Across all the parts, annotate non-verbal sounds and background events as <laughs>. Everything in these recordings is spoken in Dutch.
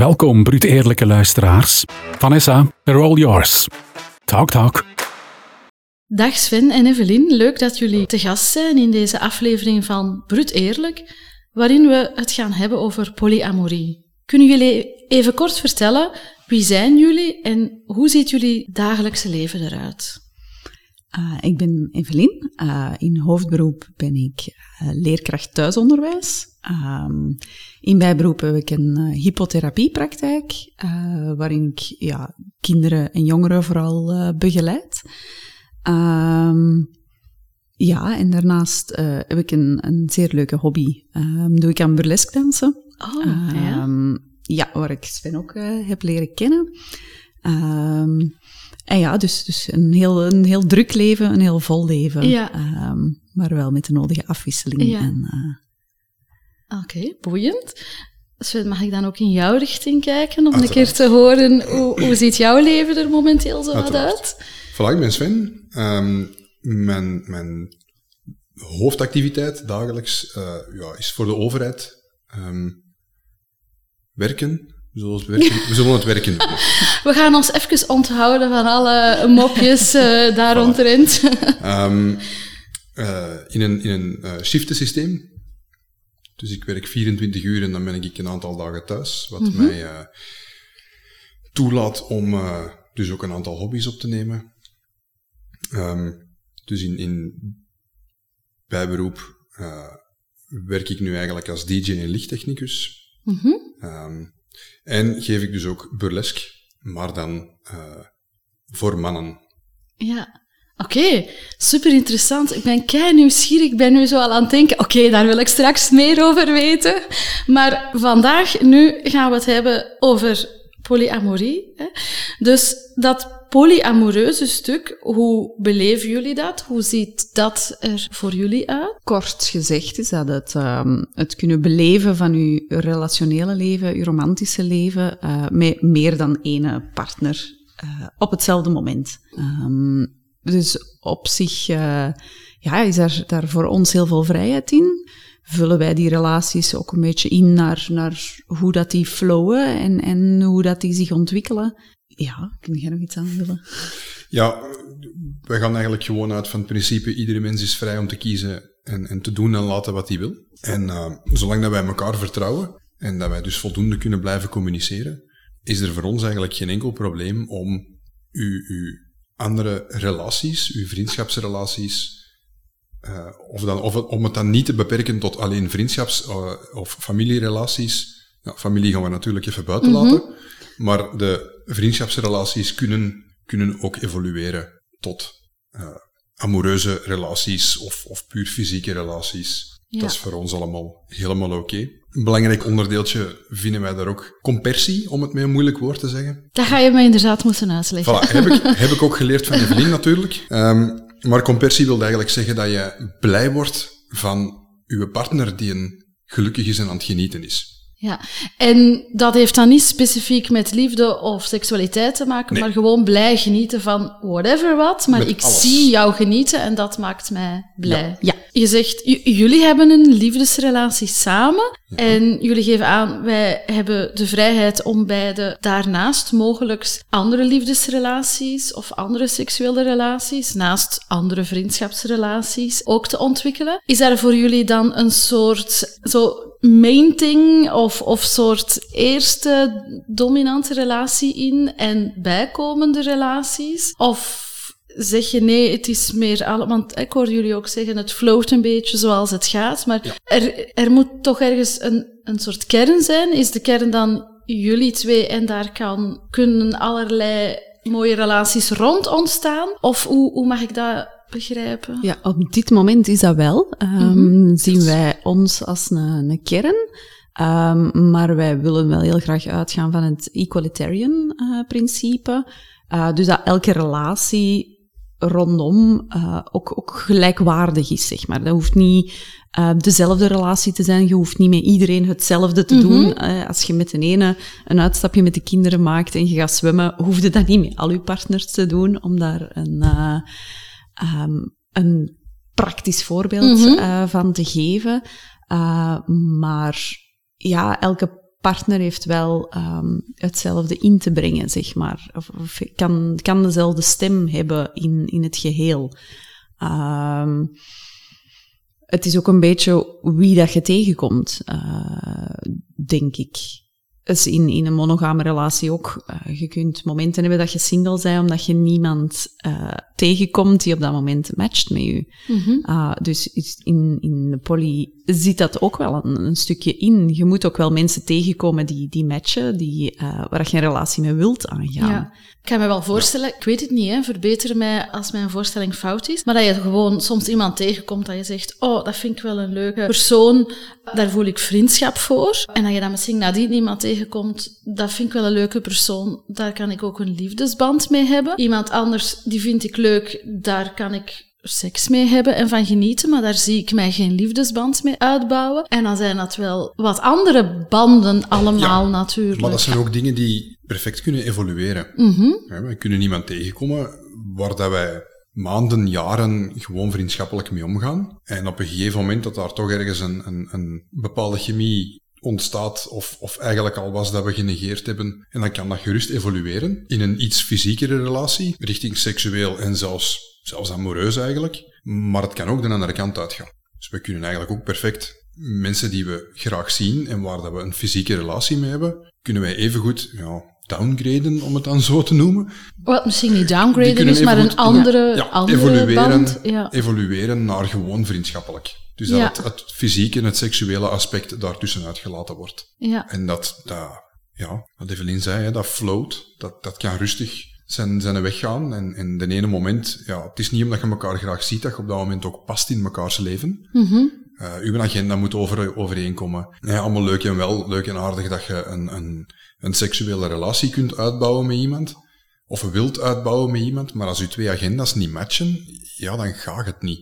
Welkom, brute eerlijke luisteraars. Vanessa, they're all yours. Talk, talk. Dag Sven en Evelien, leuk dat jullie te gast zijn in deze aflevering van Brut Eerlijk, waarin we het gaan hebben over polyamorie. Kunnen jullie even kort vertellen wie zijn jullie en hoe ziet jullie dagelijkse leven eruit? Uh, ik ben Evelien. Uh, in hoofdberoep ben ik uh, leerkracht thuisonderwijs. Um, in bijberoep heb ik een hypotherapiepraktijk, waarin ik ja, kinderen en jongeren vooral begeleid. Um, ja, en daarnaast heb ik een, een zeer leuke hobby. Um, doe ik aan burlesque dansen. Oh, ja. ja. waar ik Sven ook heb leren kennen. En ja, dus, dus een, heel, een heel druk leven, een heel vol leven. Ja. Maar wel met de nodige afwisseling. Ja. En, Oké, boeiend. Sven, mag ik dan ook in jouw richting kijken om een keer te horen hoe, hoe ziet jouw leven er momenteel zo wat uit? Voilà, ik ben Sven. Um, mijn, mijn hoofdactiviteit dagelijks uh, ja, is voor de overheid um, werken, we werken, we zullen het werken doen. <laughs> We gaan ons even onthouden van alle mopjes uh, daar voilà. rondrent. um, uh, in een, in een shiftensysteem. Dus ik werk 24 uur en dan ben ik een aantal dagen thuis. Wat mm -hmm. mij toelaat om dus ook een aantal hobby's op te nemen. Um, dus in, in bijberoep werk ik nu eigenlijk als DJ en lichttechnicus. Mm -hmm. um, en geef ik dus ook burlesque, maar dan uh, voor mannen. Ja, oké. Super interessant. Ik ben kei nieuwsgierig. Ik ben nu zo al aan het denken, oké, daar wil ik straks meer over weten. Maar vandaag, nu gaan we het hebben over polyamorie. Hè? Dus dat polyamoreuze stuk, hoe beleven jullie dat? Hoe ziet dat er voor jullie uit? Kort gezegd is dat het, um, het kunnen beleven van je relationele leven, je romantische leven, uh, met meer dan één partner uh, op hetzelfde moment. Um, dus op zich uh, ja, is er daar voor ons heel veel vrijheid in. Vullen wij die relaties ook een beetje in naar, naar hoe dat die flowen en, en hoe dat die zich ontwikkelen. Ja, kun jij nog iets aanvullen? Ja, wij gaan eigenlijk gewoon uit van het principe, iedere mens is vrij om te kiezen en, en te doen en laten wat hij wil. En uh, zolang dat wij elkaar vertrouwen en dat wij dus voldoende kunnen blijven communiceren, is er voor ons eigenlijk geen enkel probleem om uw, uw andere relaties, uw vriendschapsrelaties, uh, of, dan, of om het dan niet te beperken tot alleen vriendschaps- uh, of familierelaties. Nou, familie gaan we natuurlijk even buiten Mhm. laten. Maar de vriendschapsrelaties kunnen, kunnen ook evolueren tot uh, amoureuze relaties of, of puur fysieke relaties. Ja. Dat is voor ons allemaal helemaal oké. Een belangrijk onderdeeltje vinden wij daar ook compersie, om het met een moeilijk woord te zeggen. Dat ga je me inderdaad moeten uitleggen. Voilà, heb ik, <laughs> heb ik ook geleerd van Evelien natuurlijk. Um, maar compersie wil eigenlijk zeggen dat je blij wordt van je partner die een gelukkig is en aan het genieten is. Ja, en dat heeft dan niet specifiek met liefde of seksualiteit te maken, Nee. maar gewoon blij genieten van whatever wat. Maar Met ik alles. zie jou genieten en dat maakt mij blij. Ja. Je zegt, jullie hebben een liefdesrelatie samen en jullie geven aan, wij hebben de vrijheid om beide daarnaast mogelijk andere liefdesrelaties of andere seksuele relaties, naast andere vriendschapsrelaties, ook te ontwikkelen. Is daar voor jullie dan een soort zo main thing of, of soort eerste dominante relatie in en bijkomende relaties? Of zeg je nee, het is meer allemaal, want ik hoor jullie ook zeggen, het float een beetje zoals het gaat, maar er, er moet toch ergens een, een soort kern zijn. Is de kern dan jullie twee en daar kan, kunnen allerlei mooie relaties rond ontstaan? Of hoe, hoe mag ik dat begrijpen? Ja, op dit moment is dat wel. Um, Zien wij ons als een, een kern. Um, maar wij willen wel heel graag uitgaan van het equalitarian uh, principe. Uh, dus dat elke relatie rondom uh, ook, ook gelijkwaardig is, zeg maar. Dat hoeft niet uh, dezelfde relatie te zijn. Je hoeft niet met iedereen hetzelfde te Mhm. doen. Uh, als je met de ene een uitstapje met de kinderen maakt en je gaat zwemmen, hoef je dat niet met al je partners te doen, om daar een, um, een praktisch voorbeeld Mhm. uh, van te geven. Uh, maar ja, elke partner heeft wel ehm, hetzelfde in te brengen, zeg maar. Of, of kan, kan dezelfde stem hebben in, in het geheel. Ehm, het is ook een beetje wie dat je tegenkomt, uh, denk ik. Dus in, in een monogame relatie ook. Uh, je kunt momenten hebben dat je single bent omdat je niemand uh, tegenkomt die op dat moment matcht met je. Mm -hmm. dus in, in de poly zit dat ook wel een, een, stukje in. Je moet ook wel mensen tegenkomen die, die matchen, die, uh, waar je een relatie mee wilt aangaan. Ja. Ik kan me wel voorstellen, ik weet het niet, hè, verbeter mij als mijn voorstelling fout is, maar dat je gewoon soms iemand tegenkomt dat je zegt, oh, dat vind ik wel een leuke persoon, daar voel ik vriendschap voor. En dat je dan misschien nadien iemand tegenkomt, dat vind ik wel een leuke persoon, daar kan ik ook een liefdesband mee hebben. Iemand anders, die vind ik leuk, daar kan ik seks mee hebben en van genieten, maar daar zie ik mij geen liefdesband mee uitbouwen. En dan zijn dat wel wat andere banden allemaal ja, natuurlijk. Maar dat zijn ook dingen die perfect kunnen evolueren. Mm -hmm. ja, we kunnen niemand tegenkomen waar dat wij maanden, jaren gewoon vriendschappelijk mee omgaan. En op een gegeven moment dat daar toch ergens een, een, een bepaalde chemie ontstaat, of, of eigenlijk al was dat we genegeerd hebben. En dan kan dat gerust evolueren in een iets fysiekere relatie, richting seksueel en zelfs zelfs amoreus eigenlijk. Maar het kan ook de andere kant uitgaan. Dus we kunnen eigenlijk ook perfect mensen die we graag zien en waar dat we een fysieke relatie mee hebben, kunnen wij evengoed ja, downgraden, om het dan zo te noemen. Wat misschien niet downgraden is, maar een andere, ja, andere evolueren, band. Ja. evolueren naar gewoon vriendschappelijk. Dus dat het, het, fysieke en het seksuele aspect daartussen uitgelaten wordt. Ja. En dat, dat ja, wat Evelien zei, hè, dat float, dat, dat kan rustig zijn, zijn weg gaan. En in de ene moment, ja, het is niet omdat je elkaar graag ziet, dat je op dat moment ook past in mekaars leven. Mm -hmm. uh, uw agenda moet over, overeenkomen. Ja, allemaal leuk en wel, leuk en aardig dat je een, een, een seksuele relatie kunt uitbouwen met iemand. Of wilt uitbouwen met iemand. Maar als uw twee agenda's niet matchen, ja, dan gaat het niet.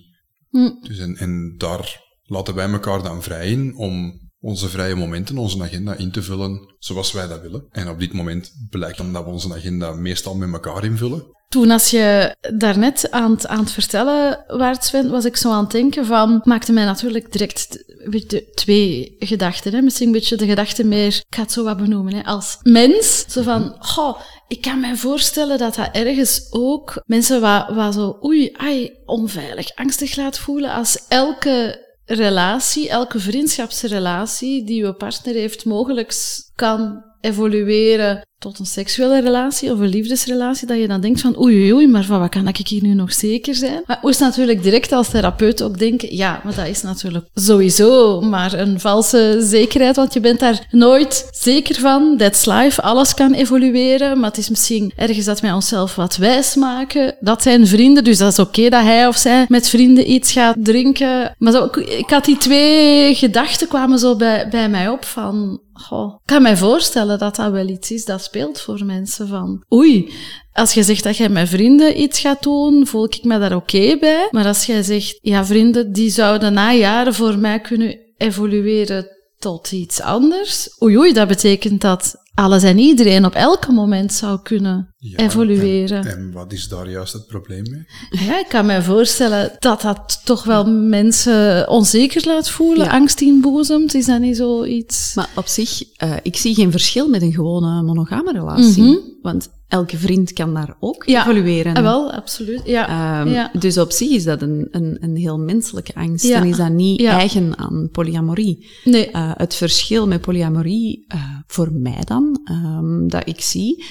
Mm. Dus en, en daar laten wij elkaar dan vrij in om onze vrije momenten, onze agenda in te vullen zoals wij dat willen. En op dit moment blijkt dan dat we onze agenda meestal met elkaar invullen. Toen als je daarnet aan het, aan het vertellen waard, Sven, was ik zo aan het denken van, maakte mij natuurlijk direct de twee gedachten. Hè? Misschien een beetje de gedachte meer, ik ga het zo wat benoemen, hè? als mens. Zo van, goh, ik kan me voorstellen dat dat ergens ook mensen wat, wat zo, oei, ai, onveilig, angstig laat voelen als elke relatie, elke vriendschapsrelatie die uw partner heeft, mogelijk kan evolueren tot een seksuele relatie of een liefdesrelatie, dat je dan denkt van oei oei, oei maar van wat kan ik hier nu nog zeker zijn? Maar moest natuurlijk direct als therapeut ook denken, ja, maar dat is natuurlijk sowieso maar een valse zekerheid, want je bent daar nooit zeker van. That's life, alles kan evolueren, maar het is misschien ergens dat wij onszelf wat wijs maken. Dat zijn vrienden, dus dat is oké dat hij of zij met vrienden iets gaat drinken. Maar zo, ik had die twee gedachten kwamen zo bij, bij mij op van, Goh, ik kan mij voorstellen dat dat wel iets is dat speelt voor mensen van, oei, als je zegt dat jij met vrienden iets gaat doen, voel ik me daar oké bij. Maar als jij zegt, ja, vrienden die zouden na jaren voor mij kunnen evolueren tot iets anders. Oei, oei, dat betekent dat alles en iedereen op elk moment zou kunnen evolueren. En, en, wat is daar juist het probleem mee? Ja, ik kan me voorstellen dat dat toch wel mensen onzeker laat voelen, ja. angst inboezemt. Is dat niet zoiets? Maar op zich, uh, ik zie geen verschil met een gewone monogame relatie. Mm -hmm. Want elke vriend kan daar ook ja. evolueren. Ja, wel, absoluut. Ja. Um, ja. Dus op zich is dat een, een, een heel menselijke angst. Ja. En is dat niet eigen aan polyamorie. Nee. Uh, het verschil met polyamorie, uh, voor mij dan, um, dat ik zie,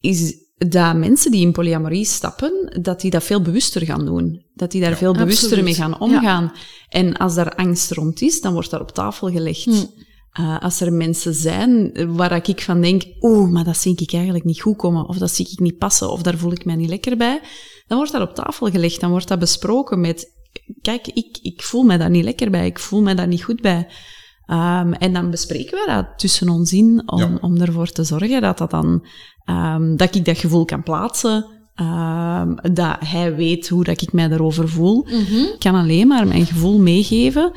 is dat mensen die in polyamorie stappen, dat die dat veel bewuster gaan doen. Dat die daar veel bewuster absoluut. mee gaan omgaan. En als daar angst rond is, dan wordt dat op tafel gelegd. Hm. Uh, als er mensen zijn waar ik van denk, oeh, maar dat zie ik eigenlijk niet goed komen, of dat zie ik niet passen, of daar voel ik mij niet lekker bij, dan wordt dat op tafel gelegd, dan wordt dat besproken met, kijk, ik, ik voel mij daar niet lekker bij, ik voel mij daar niet goed bij. Um, en dan bespreken we dat tussen ons in, om, ja. om ervoor te zorgen dat, dat, dan, um, dat ik dat gevoel kan plaatsen, um, dat hij weet hoe dat ik mij daarover voel. Mm -hmm. Ik kan alleen maar mijn gevoel meegeven.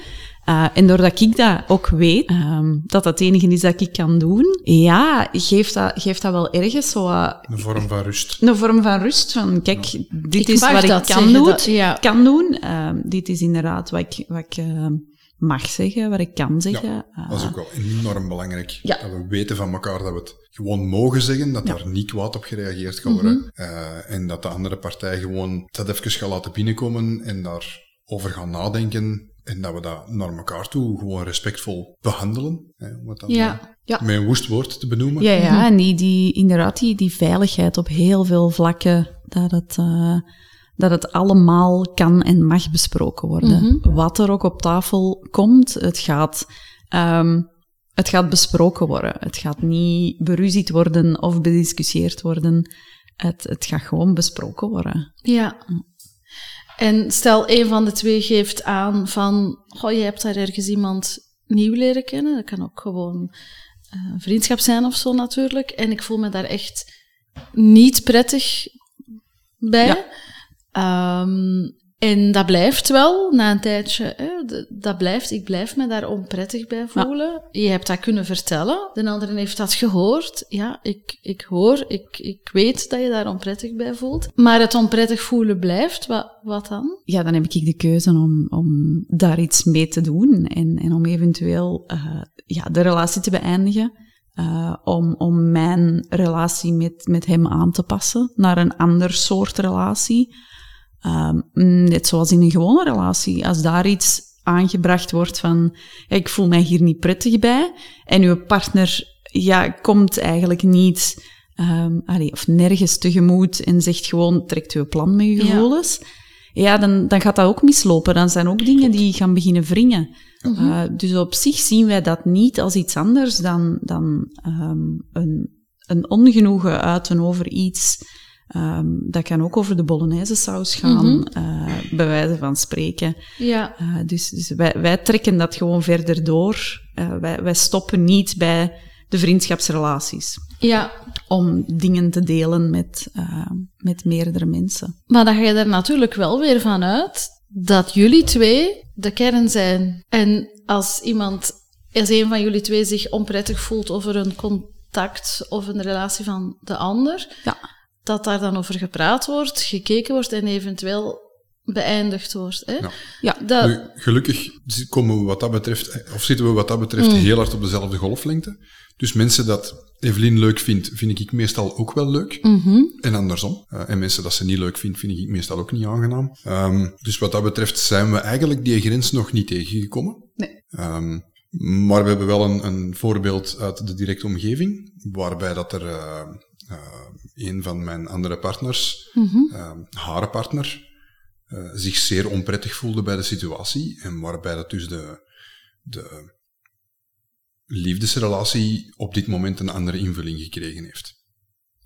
Uh, en doordat ik dat ook weet, um, dat dat het enige is dat ik kan doen, ja, geeft dat, geeft dat wel ergens zo... Uh, een vorm van rust. Een vorm van rust, van kijk, ja. dit ik is wat ik kan doen. Ja. kan doen. Uh, dit is inderdaad wat ik, wat ik mag zeggen, wat ik kan zeggen. Ja, dat is Eh, ook wel enorm belangrijk. Ja. Dat we weten van elkaar dat we het gewoon mogen zeggen, dat Ja. Mhm. daar niet kwaad op gereageerd gaat worden. Eh, en dat de andere partij gewoon dat even gaat laten binnenkomen en daarover gaan nadenken. En dat we dat naar elkaar toe gewoon respectvol behandelen. Hè, om het dan Ja. Ja. met een woest woord te benoemen. Ja, ja en die, die, inderdaad, die, die veiligheid op heel veel vlakken, dat het, eh, dat het allemaal kan en mag besproken worden. Wat er ook op tafel komt, het gaat, ehm, het gaat besproken worden. Het gaat niet beruzied worden of bediscussieerd worden. Het, het gaat gewoon besproken worden. Ja. En stel, een van de twee geeft aan van, goh, je hebt daar ergens iemand nieuw leren kennen. Dat kan ook gewoon eh, vriendschap zijn of zo natuurlijk. En ik voel me daar echt niet prettig bij. Ja. Ehm, en dat blijft wel na een tijdje. Hè, dat blijft, ik blijf me daar onprettig bij voelen. Je hebt dat kunnen vertellen. De andere heeft dat gehoord. Ja, ik, ik hoor, ik, ik weet dat je daar onprettig bij voelt. Maar het onprettig voelen blijft. Wat, wat dan? Ja, dan heb ik de keuze om, om daar iets mee te doen en, en om eventueel eh, ja, de relatie te beëindigen. eh, om, om mijn relatie met, met hem aan te passen naar een ander soort relatie. Ehm, net zoals in een gewone relatie. Als daar iets aangebracht wordt van, ja, ik voel mij hier niet prettig bij, en uw partner ja, komt eigenlijk niet, ehm, allee, of nergens tegemoet en zegt gewoon, trekt uw plan met uw gevoelens, ja, dan, dan gaat dat ook mislopen. Dan zijn ook dingen die gaan beginnen wringen. Eh, dus op zich zien wij dat niet als iets anders dan, dan ehm, een, een ongenoegen uiten over iets. Ehm, dat kan ook over de bolognese saus gaan, eh, bij wijze van spreken. Ja, Eh, dus dus wij, wij trekken dat gewoon verder door. Eh, wij, wij stoppen niet bij de vriendschapsrelaties ja. om dingen te delen met, met meerdere mensen. Maar dan ga je er natuurlijk wel weer van uit dat jullie twee de kern zijn. En als iemand, als een van jullie twee zich onprettig voelt over een contact of een relatie van de ander, Ja. Dat daar dan over gepraat wordt, gekeken wordt en eventueel beëindigd wordt. Hè? Ja. Ja. Dat, Nu, gelukkig komen we wat dat betreft, of zitten we wat dat betreft Mm. heel hard op dezelfde golflengte. Dus mensen dat Evelien leuk vindt, vind ik meestal ook wel leuk. Mhm. En andersom. Eh, en mensen dat ze niet leuk vindt, vind ik meestal ook niet aangenaam. Ehm, dus wat dat betreft zijn we eigenlijk die grens nog niet tegengekomen. Nee. Ehm, maar we hebben wel een, een voorbeeld uit de directe omgeving, waarbij dat er eh, eh, een van mijn andere partners, ehm, haar partner, eh, zich zeer onprettig voelde bij de situatie. En waarbij dat dus de, de liefdesrelatie op dit moment een andere invulling gekregen heeft.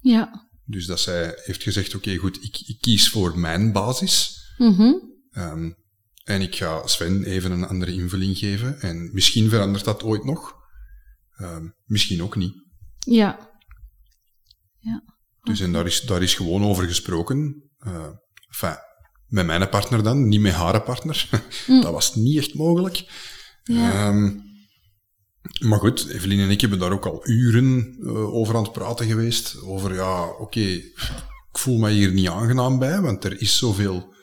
ja. Dus dat zij heeft gezegd, oké, goed, ik, ik kies voor mijn basis. Mhm. Ehm, en ik ga Sven even een andere invulling geven. En misschien verandert dat ooit nog. Ehm, misschien ook niet. ja. Dus en daar is, daar is gewoon over gesproken. Eh, enfin, met mijn partner dan, niet met haar partner. <laughs> dat was niet echt mogelijk. Ja. Ehm, maar goed, Evelien en ik hebben daar ook al uren eh, over aan het praten geweest. Over, ja, oké, ik voel me hier niet aangenaam bij, want er is zoveel,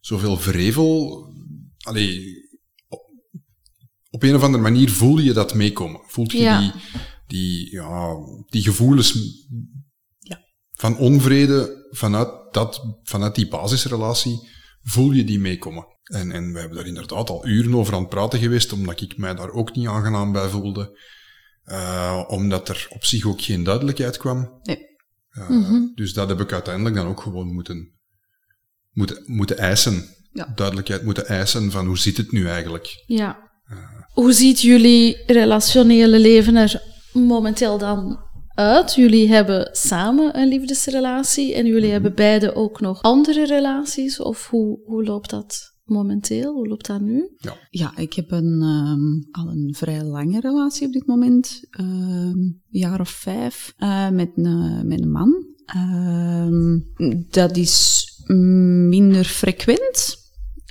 zoveel vrevel. Allee, op, op een of andere manier voel je dat meekomen. Voelt je Ja. die, die, ja, die gevoelens. Van onvrede vanuit, dat, vanuit die basisrelatie, voel je die meekomen. En, en we hebben daar inderdaad al uren over aan het praten geweest, omdat ik mij daar ook niet aangenaam bij voelde. Eh, omdat er op zich ook geen duidelijkheid kwam. Nee. Eh, Dus dat heb ik uiteindelijk dan ook gewoon moeten, moeten, moeten eisen. Ja. Duidelijkheid moeten eisen van hoe zit het nu eigenlijk? Ja. Hoe ziet jullie relationele leven er momenteel dan uit? Jullie hebben samen een liefdesrelatie en jullie hebben beide ook nog andere relaties. Of hoe, hoe loopt dat momenteel? Hoe loopt dat nu? Ja, ik heb een, ehm, al een vrij lange relatie op dit moment. ehm, een jaar of vijf. eh, met, een, met een man. Ehm, dat is minder frequent.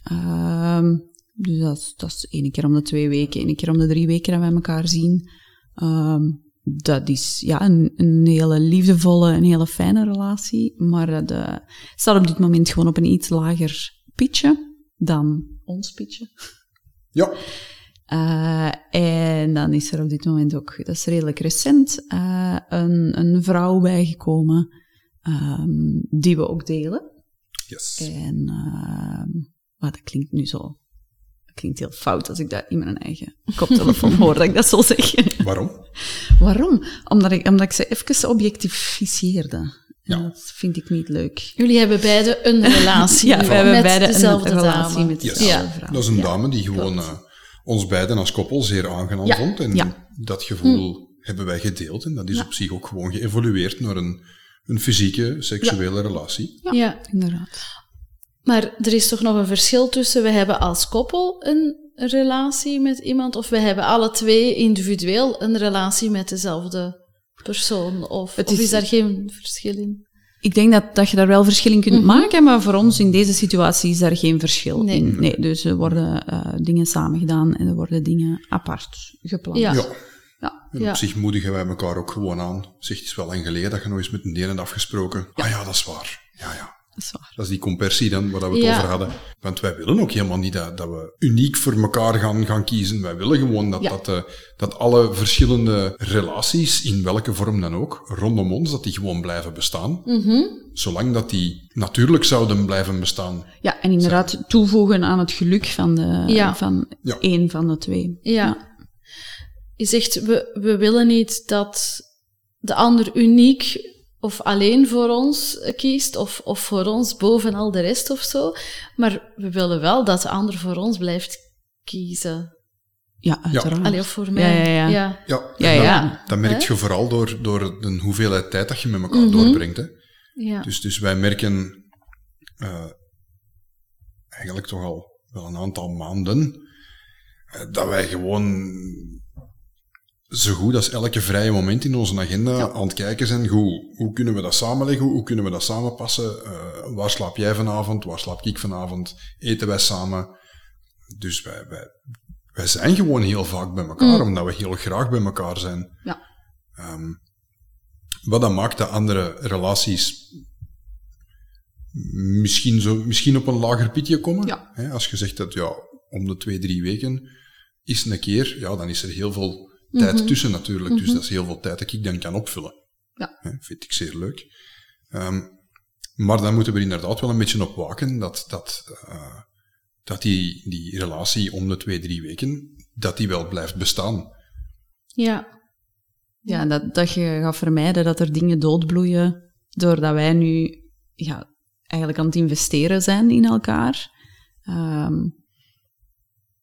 Ehm, dus dat, is- dat is één keer om de twee weken, één keer om de drie weken dat wij elkaar zien. Ehm, dat is ja, een, een hele liefdevolle en hele fijne relatie. Maar dat eh, staat op dit moment gewoon op een iets lager pitje dan ons pitje. <laughs> Ja, Uh, en dan is er op dit moment ook, dat is redelijk recent, uh, een, een vrouw bijgekomen um, die we ook delen. Yes. En uh, dat klinkt nu zo, klinkt heel fout als ik dat in mijn eigen koptelefoon hoor, dat ik dat zo zeg. Waarom? Waarom? Omdat ik, omdat ik ze even objectificeerde. Ja. En dat vind ik niet leuk. Jullie hebben beide een <laughs> relatie Ja, we hebben met beide dezelfde een relatie dame. met Yes. dezelfde Ja. vrouw. Dat is een Ja. dame die gewoon eh, ons beiden als koppel zeer aangenaam Ja, vond. En ja. dat gevoel hebben wij gedeeld. En dat is op zich ook gewoon geëvolueerd naar een, een fysieke, seksuele relatie. Ja. Ja. Inderdaad. Maar er is toch nog een verschil tussen we hebben als koppel een relatie met iemand of we hebben alle twee individueel een relatie met dezelfde persoon? Of, is, daar geen verschil in? Ik denk dat, dat je daar wel verschil in kunt maken, maar voor ons in deze situatie is daar geen verschil Nee. in. Nee, dus er worden eh, dingen samen gedaan en er worden dingen apart gepland. Ja. Ja. Ja. En Ja. op zich moedigen wij elkaar ook gewoon aan. Zegt, het is wel lang geleden dat je nog eens met een deel hebt afgesproken. Ah ja, dat is waar. Ja, ja. Dat is waar. Dat is die compersie dan, waar we het Ja. over hadden. Want wij willen ook helemaal niet dat, dat we uniek voor elkaar gaan, gaan kiezen. Wij willen gewoon dat, Ja. dat, eh, dat alle verschillende relaties, in welke vorm dan ook, rondom ons, dat die gewoon blijven bestaan. Mhm. Zolang dat die natuurlijk zouden blijven bestaan. Ja, en inderdaad toevoegen aan het geluk van, de, Ja. van Ja. één van de twee. Ja. Je zegt, we, we willen niet dat de ander uniek of alleen voor ons kiest, of, of voor ons boven al de rest of zo. Maar we willen wel dat de ander voor ons blijft kiezen. Ja, uiteraard. Allee, of voor Ja, mij. ja, ja. Ja, Ja, en dat, ja. dat merk je vooral door, door de hoeveelheid tijd dat je met elkaar Mhm. doorbrengt. Hè. ja. Dus, dus wij merken eh, eigenlijk toch al wel een aantal maanden eh, dat wij gewoon zo goed als elke vrije moment in onze agenda aan het kijken zijn. Hoe, hoe kunnen we dat samenleggen? Hoe kunnen we dat samenpassen? Eh, waar slaap jij vanavond? Waar slaap ik vanavond? Eten wij samen? Dus wij, wij, wij zijn gewoon heel vaak bij elkaar, omdat we heel graag bij elkaar zijn. Ja. Ehm, wat dat maakt dat andere relaties misschien, zo, misschien op een lager pitje komen. Ja. Als je zegt dat ja, om de twee, drie weken is een keer, ja, dan is er heel veel tijd tussen natuurlijk. Dus dat is heel veel tijd dat ik dan kan opvullen. Ja. Vind ik zeer leuk. Ehm, maar dan moeten we er inderdaad wel een beetje op waken dat, dat, eh, dat die, die relatie om de twee, drie weken, dat die wel blijft bestaan. ja. Ja, dat, dat je gaat vermijden dat er dingen doodbloeien doordat wij nu ja, eigenlijk aan het investeren zijn in elkaar. Ehm,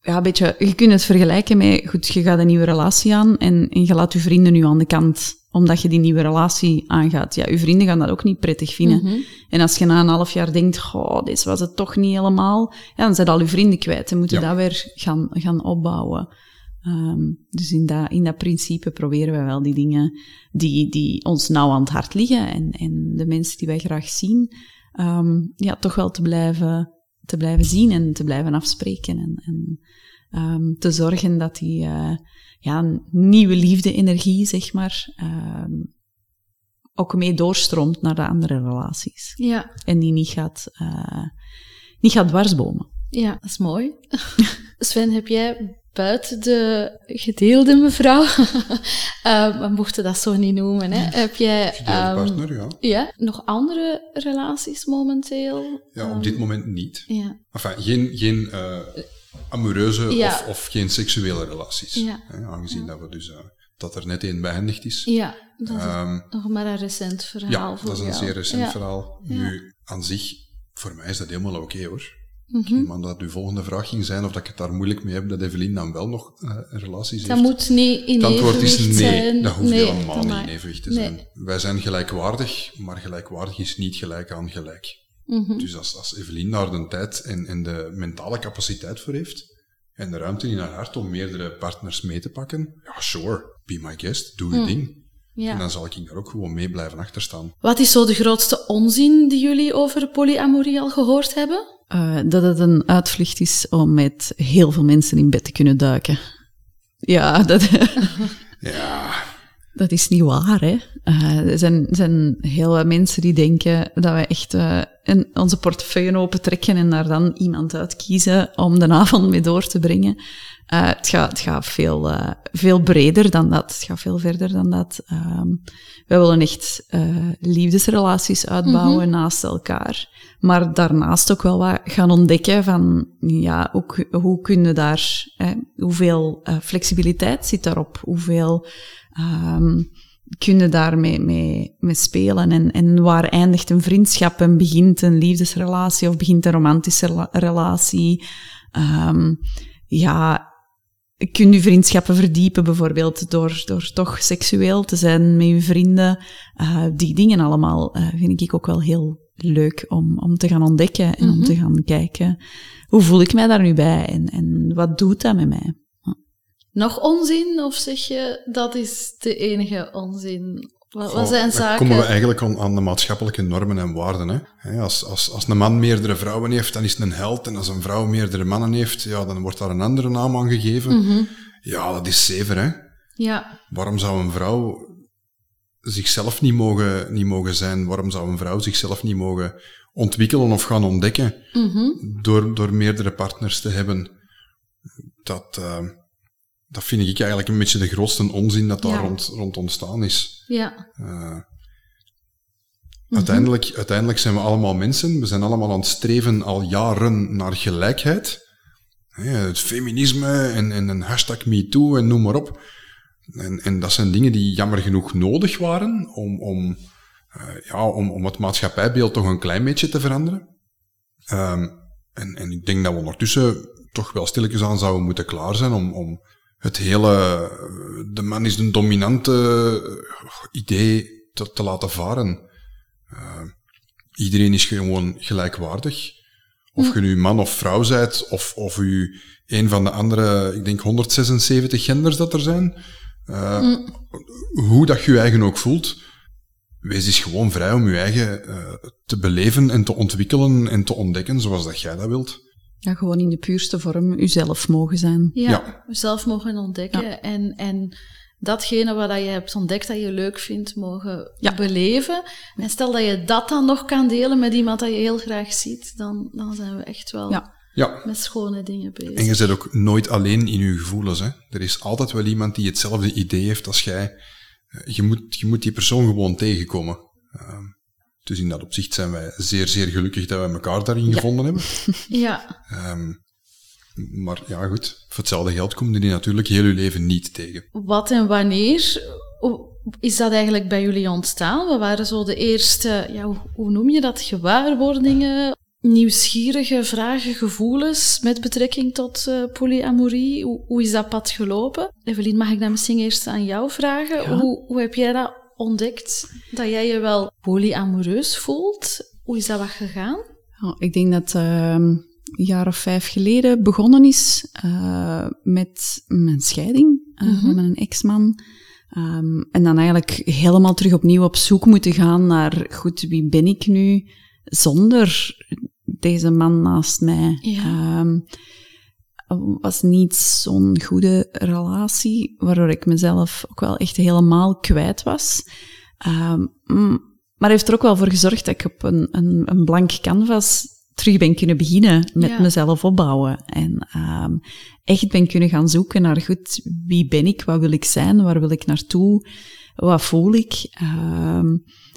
ja, een beetje, je kunt het vergelijken met, goed, je gaat een nieuwe relatie aan en, en je laat je vrienden nu aan de kant omdat je die nieuwe relatie aangaat. Ja, je vrienden gaan dat ook niet prettig vinden. Mhm. En als je na een half jaar denkt, goh, deze was het toch niet helemaal, ja, dan zijn al je vrienden kwijt en moeten Ja. dat weer gaan, gaan opbouwen. Ehm, dus in dat, in dat principe proberen we wel die dingen die, die ons nauw aan het hart liggen en, en de mensen die wij graag zien, ehm, ja, toch wel te blijven, te blijven zien en te blijven afspreken. En, en ehm, te zorgen dat die eh, ja, nieuwe liefde-energie, zeg maar, ehm, ook mee doorstroomt naar de andere relaties. Ja. En die niet gaat, eh, niet gaat dwarsbomen. Ja, dat is mooi. <laughs> Sven, heb jij buiten de gedeelde mevrouw, <laughs> eh, we mochten dat zo niet noemen, hè? heb jij ehm, partner, ja. ja, nog andere relaties momenteel? Ja, op Ehm, dit moment niet. Ja, Enfin, geen, geen eh, amoureuze Ja. of, of geen seksuele relaties. Ja. Hè, aangezien dat, we dus, eh, dat er net één behendigd is. ja dat is Ehm, nog maar een recent verhaal ja, voor dat is een jou. zeer recent verhaal. Nu, aan zich, voor mij is dat helemaal oké hoor. Mhm. Maar dat uw volgende vraag ging zijn of dat ik het daar moeilijk mee heb dat Evelien dan wel nog eh, relaties Dat heeft. moet niet in Het antwoord is evenwicht nee, zijn. dat hoeft Nee, helemaal dat niet in evenwicht te nee. zijn. Wij zijn gelijkwaardig, maar gelijkwaardig is niet gelijk aan gelijk. Mhm. Dus als, als Evelien daar de tijd en, en de mentale capaciteit voor heeft, en de ruimte in haar hart om meerdere partners mee te pakken, ja, sure, be my guest, doe je ding. En Mm. Ja. dan zal ik daar ook gewoon mee blijven achterstaan. Wat is zo de grootste onzin die jullie over polyamorie al gehoord hebben? Eh, dat het een uitvlucht is om met heel veel mensen in bed te kunnen duiken. Ja, dat, Ja, dat is niet waar, hè. Eh, er zijn, zijn heel wat mensen die denken dat wij echt eh, een, onze portefeuille opentrekken en daar dan iemand uitkiezen om de avond mee door te brengen. Uh, het, gaat, het gaat veel, veel breder dan dat. Het gaat veel verder dan dat. Um, wij willen echt liefdesrelaties uitbouwen mm -hmm. naast elkaar. Maar daarnaast ook wel wat gaan ontdekken van, ja, ook, hoe kunnen daar, hè, hoeveel flexibiliteit zit daarop? Hoeveel um, kunnen daarmee mee, mee spelen? En, en waar eindigt een vriendschap en begint een liefdesrelatie of begint een romantische relatie? Um, ja, kun je vriendschappen verdiepen, bijvoorbeeld door, door toch seksueel te zijn met je vrienden. Uh, die dingen allemaal uh, vind ik ook wel heel leuk om, om te gaan ontdekken en mm -hmm. om te gaan kijken. Hoe voel ik mij daar nu bij en, en wat doet dat met mij? Nog onzin of zeg je dat is de enige onzin? Wat, wat zijn dan zaken? komen we eigenlijk aan, aan de maatschappelijke normen en waarden. Hè? Als, als, als een man meerdere vrouwen heeft, dan is het een held. En als een vrouw meerdere mannen heeft, ja, dan wordt daar een andere naam aan gegeven. Mm -hmm. Ja, dat is zever, hè? Ja. Waarom zou een vrouw zichzelf niet mogen, niet mogen zijn? Waarom zou een vrouw zichzelf niet mogen ontwikkelen of gaan ontdekken mm -hmm. door, door meerdere partners te hebben? Dat... Uh, dat vind ik eigenlijk een beetje de grootste onzin dat daar ja. rond, rond ontstaan is. Ja. Uh, mm-hmm. uiteindelijk, uiteindelijk zijn we allemaal mensen. We zijn allemaal aan het streven al jaren naar gelijkheid. Het feminisme en, en een hashtag MeToo en noem maar op. En, en dat zijn dingen die jammer genoeg nodig waren om, om, uh, ja, om, om het maatschappijbeeld toch een klein beetje te veranderen. Um, en, en ik denk dat we ondertussen toch wel stilletjes aan zouden moeten klaar zijn om, om het hele, de man is een dominante idee te, te laten varen. Uh, iedereen is gewoon gelijkwaardig. Of je nu man of vrouw zijt, of, of u een van de andere, ik denk 176 genders dat er zijn. Uh, mm. Hoe dat je je eigen ook voelt. Wees eens gewoon vrij om je eigen uh, te beleven en te ontwikkelen en te ontdekken zoals dat jij dat wilt. Ja, gewoon in de puurste vorm uzelf mogen zijn. Ja, Ja. zelf mogen ontdekken. Ja. En, en datgene wat je hebt ontdekt dat je leuk vindt, mogen Ja. beleven. En stel dat je dat dan nog kan delen met iemand dat je heel graag ziet, dan, dan zijn we echt wel Ja. Ja. met schone dingen bezig. En je bent ook nooit alleen in je gevoelens. Hè. Er is altijd wel iemand die hetzelfde idee heeft als jij. Je moet, je moet die persoon gewoon tegenkomen. Ehm, dus in dat opzicht zijn wij zeer, zeer gelukkig dat wij elkaar daarin gevonden hebben. <laughs> Ja, Ehm, maar ja, goed. Voor hetzelfde geld kom je die natuurlijk heel je leven niet tegen. wat en wanneer is dat eigenlijk bij jullie ontstaan? Wat waren zo de eerste, ja, hoe noem je dat, gewaarwordingen, nieuwsgierige vragen, gevoelens met betrekking tot eh, polyamorie? Hoe, hoe is dat pad gelopen? Evelien, mag ik dat misschien eerst aan jou vragen? Ja. Hoe, hoe heb jij dat ontdekt? Dat jij je wel polyamoreus voelt? Hoe is dat wat gegaan? Ja, ik denk dat ehm, een jaar of vijf geleden begonnen is eh, met mijn scheiding eh, Mhm. met mijn ex-man. Ehm, en dan eigenlijk helemaal terug opnieuw op zoek moeten gaan naar, goed, wie ben ik nu zonder deze man naast mij? Ja. Ehm, was niet zo'n goede relatie, waardoor ik mezelf ook wel echt helemaal kwijt was. Ehm, mm, maar heeft er ook wel voor gezorgd dat ik op een, een, een blank canvas terug ben kunnen beginnen met Ja. mezelf opbouwen. En ehm, echt ben kunnen gaan zoeken naar, goed, wie ben ik, wat wil ik zijn, waar wil ik naartoe, wat voel ik.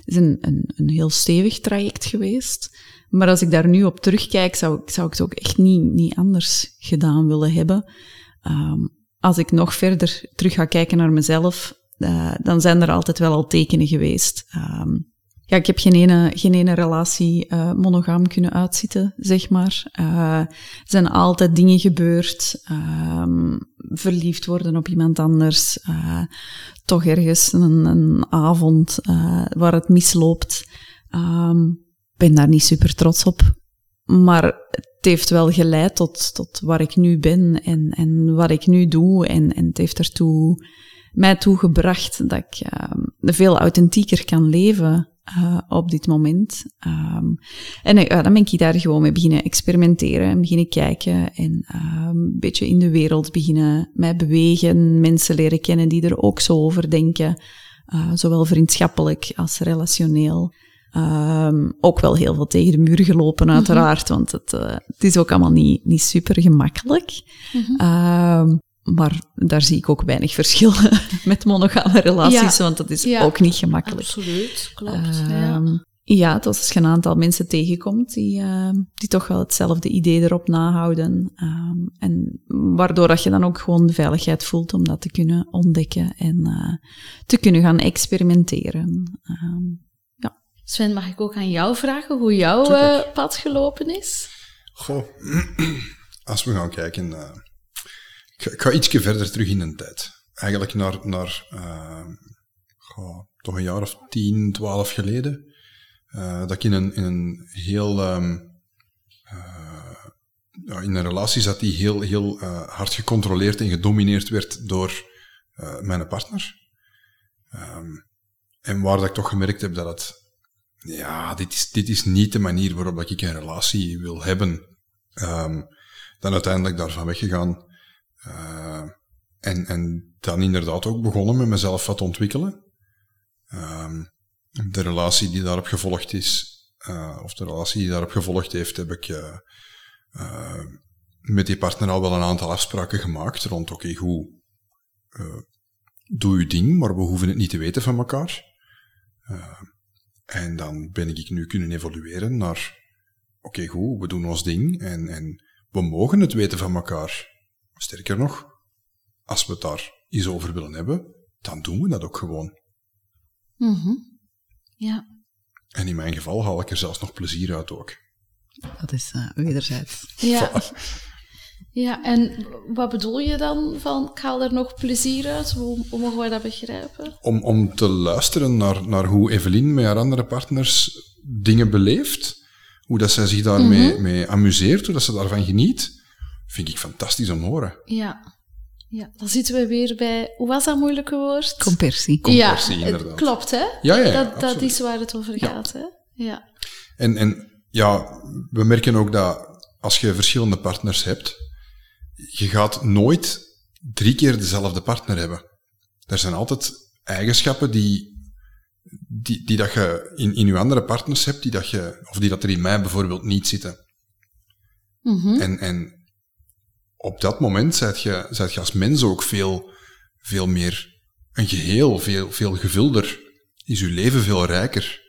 Is een, een, een heel stevig traject geweest. Maar als ik daar nu op terugkijk, zou, ik- zou ik het ook echt niet, niet anders gedaan willen hebben. Ehm, als ik nog verder terug ga kijken naar mezelf, eh, dan zijn er altijd wel al tekenen geweest. Ehm, ja, ik heb geen ene, geen ene relatie eh, monogaam kunnen uitzitten, zeg maar. Eh, er zijn altijd dingen gebeurd. ehm, verliefd worden op iemand anders. eh, toch ergens een, een avond waar het misloopt. Ehm, Ik ben daar niet super trots op. Maar het heeft wel geleid tot, tot waar ik nu ben en, en wat ik nu doe. En, en het heeft ertoe, mij toe gebracht dat ik ehm, veel authentieker kan leven eh, op dit moment. Ehm, en dan ben ik daar gewoon mee beginnen experimenteren en beginnen kijken. En ehm, een beetje in de wereld beginnen mij bewegen. Mensen leren kennen die er ook zo over denken. eh, zowel vriendschappelijk als relationeel. Ehm, ook wel heel veel tegen de muur gelopen, Mhm. uiteraard, want het, eh, het is ook allemaal niet, niet super gemakkelijk. Mhm. Maar daar zie ik ook weinig verschil <laughs> met monogame relaties, Ja. want dat is Ja. ook niet gemakkelijk. Absoluut, klopt. ja. Ehm, ja, dat als je een aantal mensen tegenkomt die, ehm, die toch wel hetzelfde idee erop nahouden. ehm, en waardoor dat je dan ook gewoon de veiligheid voelt om dat te kunnen ontdekken en eh, te kunnen gaan experimenteren. Ehm, Sven, mag ik ook aan jou vragen hoe jouw eh, pad gelopen is? Goh, <clears throat> als we gaan kijken. Ik, ga, ietsje verder terug in de tijd. Eigenlijk naar, naar goh, toch een jaar of 10, 12 geleden. eh, dat ik in een, in een heel. ja, in een relatie zat die heel, heel eh, hard gecontroleerd en gedomineerd werd door mijn partner. Ehm, en waar dat ik toch gemerkt heb dat het ja, dit is, dit is niet de manier waarop ik een relatie wil hebben. Dan uiteindelijk daarvan weggegaan. Eh, en, en dan inderdaad ook begonnen met mezelf wat ontwikkelen. Ehm, de relatie die daarop gevolgd is, eh, of de relatie die daarop gevolgd heeft, heb ik eh, met die partner al wel een aantal afspraken gemaakt rond, oké, goed, eh, doe je ding, maar we hoeven het niet te weten van elkaar. En dan ben ik nu kunnen evolueren naar, oké goed, we doen ons ding en, en we mogen het weten van elkaar. Sterker nog, als we het daar iets over willen hebben, dan doen we dat ook gewoon. Mhm. Ja. En in mijn geval haal ik er zelfs nog plezier uit ook. dat is eh, wederzijds. Ja. ja, en wat bedoel je dan van, ik haal er nog plezier uit? Hoe, hoe mogen wij dat begrijpen? Om, om te luisteren naar, naar hoe Evelien met haar andere partners dingen beleeft, hoe dat zij zich daarmee mee amuseert, hoe dat ze daarvan geniet, vind ik fantastisch om te horen. Ja. Ja, dan zitten we weer bij, hoe was dat moeilijke woord? Compersie. Compersie, ja, inderdaad. het klopt hè? Ja, ja, ja, dat, dat is waar het over Ja. gaat hè? Ja. En, en ja, we merken ook dat als je verschillende partners hebt, je gaat nooit drie keer dezelfde partner hebben. Er zijn altijd eigenschappen die, die, die dat je in, in je andere partners hebt, die dat je, of die dat er in mij bijvoorbeeld niet zitten. Mhm. En, en op dat moment zijt je, zijt je als mens ook veel, veel meer een geheel, veel, veel gevulder. Is je leven veel rijker.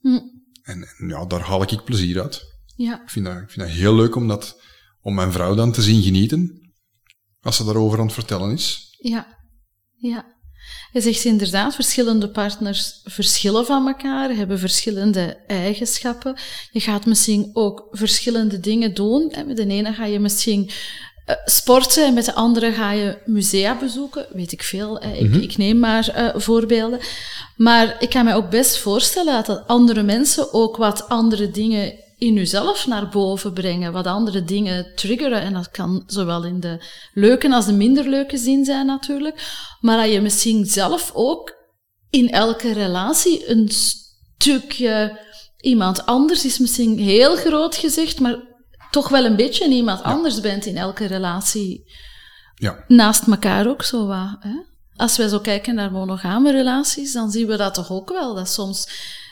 Hm. En, en ja, daar haal ik plezier uit. Ja. Ik vind dat, ik vind dat heel leuk om, dat, om mijn vrouw dan te zien genieten. Als ze daarover aan het vertellen is. Ja, ja. Je zegt inderdaad, verschillende partners verschillen van elkaar, hebben verschillende eigenschappen. Je gaat misschien ook verschillende dingen doen. Met de ene ga je misschien eh, sporten en met de andere ga je musea bezoeken. Weet ik veel, ik, ik neem maar eh, voorbeelden. Maar ik kan me ook best voorstellen dat andere mensen ook wat andere dingen in jezelf naar boven brengen, wat andere dingen triggeren. En dat kan zowel in de leuke als de minder leuke zin zijn natuurlijk. Maar dat je misschien zelf ook in elke relatie een stukje iemand anders is misschien heel groot gezegd, maar toch wel een beetje iemand anders bent in elke relatie. Ja. Naast elkaar ook zo wat. Hè? Als wij zo kijken naar monogame relaties, dan zien we dat toch ook wel. Dat soms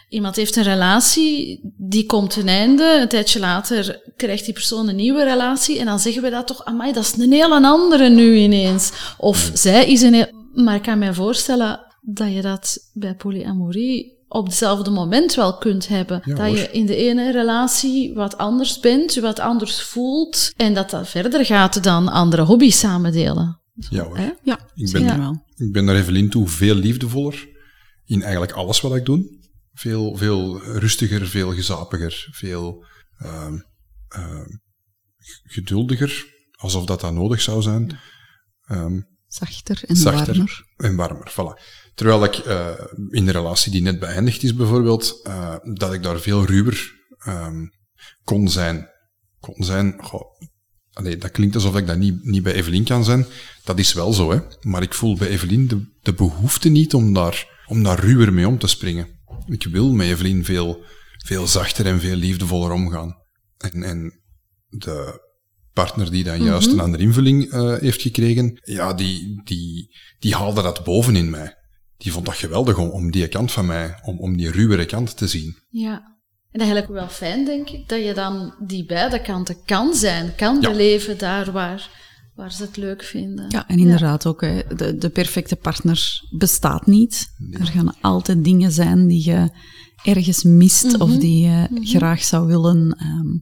iemand heeft een relatie, die komt ten einde, een tijdje later krijgt die persoon een nieuwe relatie en dan zeggen we dat toch, amai, dat is een hele andere nu ineens. Of zij is een heel... Maar ik kan mij voorstellen dat je dat bij polyamorie op hetzelfde moment wel kunt hebben. Ja, dat je in de ene relatie wat anders bent, je wat anders voelt en dat dat verder gaat dan andere hobby's samen delen. Ja hoor. Hè? Ja, Ik zeker ben, wel. ik ben naar Evelien toe veel liefdevoller in eigenlijk alles wat ik doe. Veel, veel rustiger, veel gezapiger, veel ehm, geduldiger, alsof dat, dat nodig zou zijn. Ehm, Zachter en zachter warmer. en warmer. Voilà. Terwijl ik eh, in de relatie die net beëindigd is bijvoorbeeld, eh, dat ik daar veel ruwer ehm, kon zijn. Kon zijn, goh, allee, dat klinkt alsof ik dat niet, niet bij Evelien kan zijn. Dat is wel zo, hè. Maar ik voel bij Evelien de, de behoefte niet om daar, om daar ruwer mee om te springen. Ik wil met Evelien veel, veel zachter en veel liefdevoller omgaan. En, en de partner die dan juist een andere invulling eh, heeft gekregen, ja, die, die, die haalde dat boven in mij. die vond dat geweldig om, om die kant van mij, om, om die ruwere kant te zien. Ja. En eigenlijk wel fijn, denk ik, dat je dan die beide kanten kan zijn, kan Ja. beleven daar waar, waar ze het leuk vinden. Ja, en inderdaad ook, hè, de, de perfecte partner bestaat niet. Er gaan altijd dingen zijn die je ergens mist of die je graag zou willen. ehm,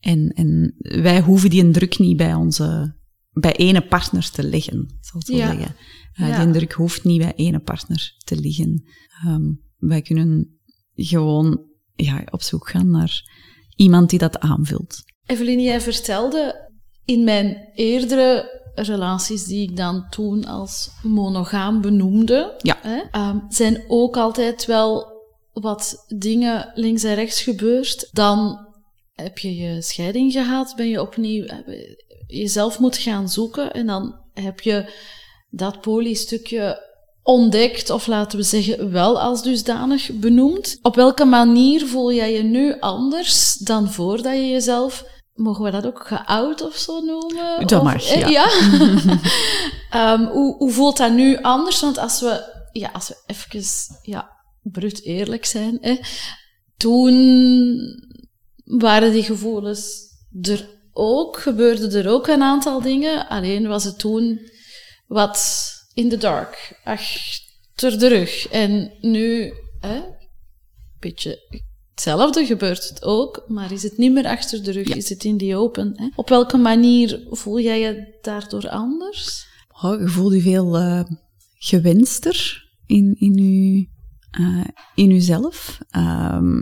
en, en wij hoeven die druk niet bij onze, bij ene partner te leggen, zal ik zo Ja. zeggen. Eh, Ja. Die druk hoeft niet bij ene partner te liggen. Ehm, wij kunnen gewoon ja, op zoek gaan naar iemand die dat aanvult. Evelien, jij vertelde in mijn eerdere relaties die ik dan toen als monogaam benoemde, Ja. hè, ehm, zijn ook altijd wel wat dingen links en rechts gebeurd. Dan heb je je scheiding gehad, ben je opnieuw je jezelf moet gaan zoeken en dan heb je dat polystukje ontdekt, of laten we zeggen wel als dusdanig benoemd. Op welke manier voel jij je nu anders dan voordat je jezelf, mogen we dat ook geout of zo noemen? Dat Of- mag, eh, ja. <laughs> <laughs> Ehm, hoe, hoe voelt dat nu anders? Want als we, ja, als we even ja, brut eerlijk zijn, hè, toen waren die gevoelens er ook, gebeurden er ook een aantal dingen. Alleen was het toen wat in the dark, achter de rug. En nu, hè, beetje hetzelfde gebeurt het ook, maar is het niet meer achter de rug, is het in die open. Hè? Op welke manier voel jij je daardoor anders? Oh, je voelt je veel eh, gewenster in, in, je, eh, in jezelf. Ehm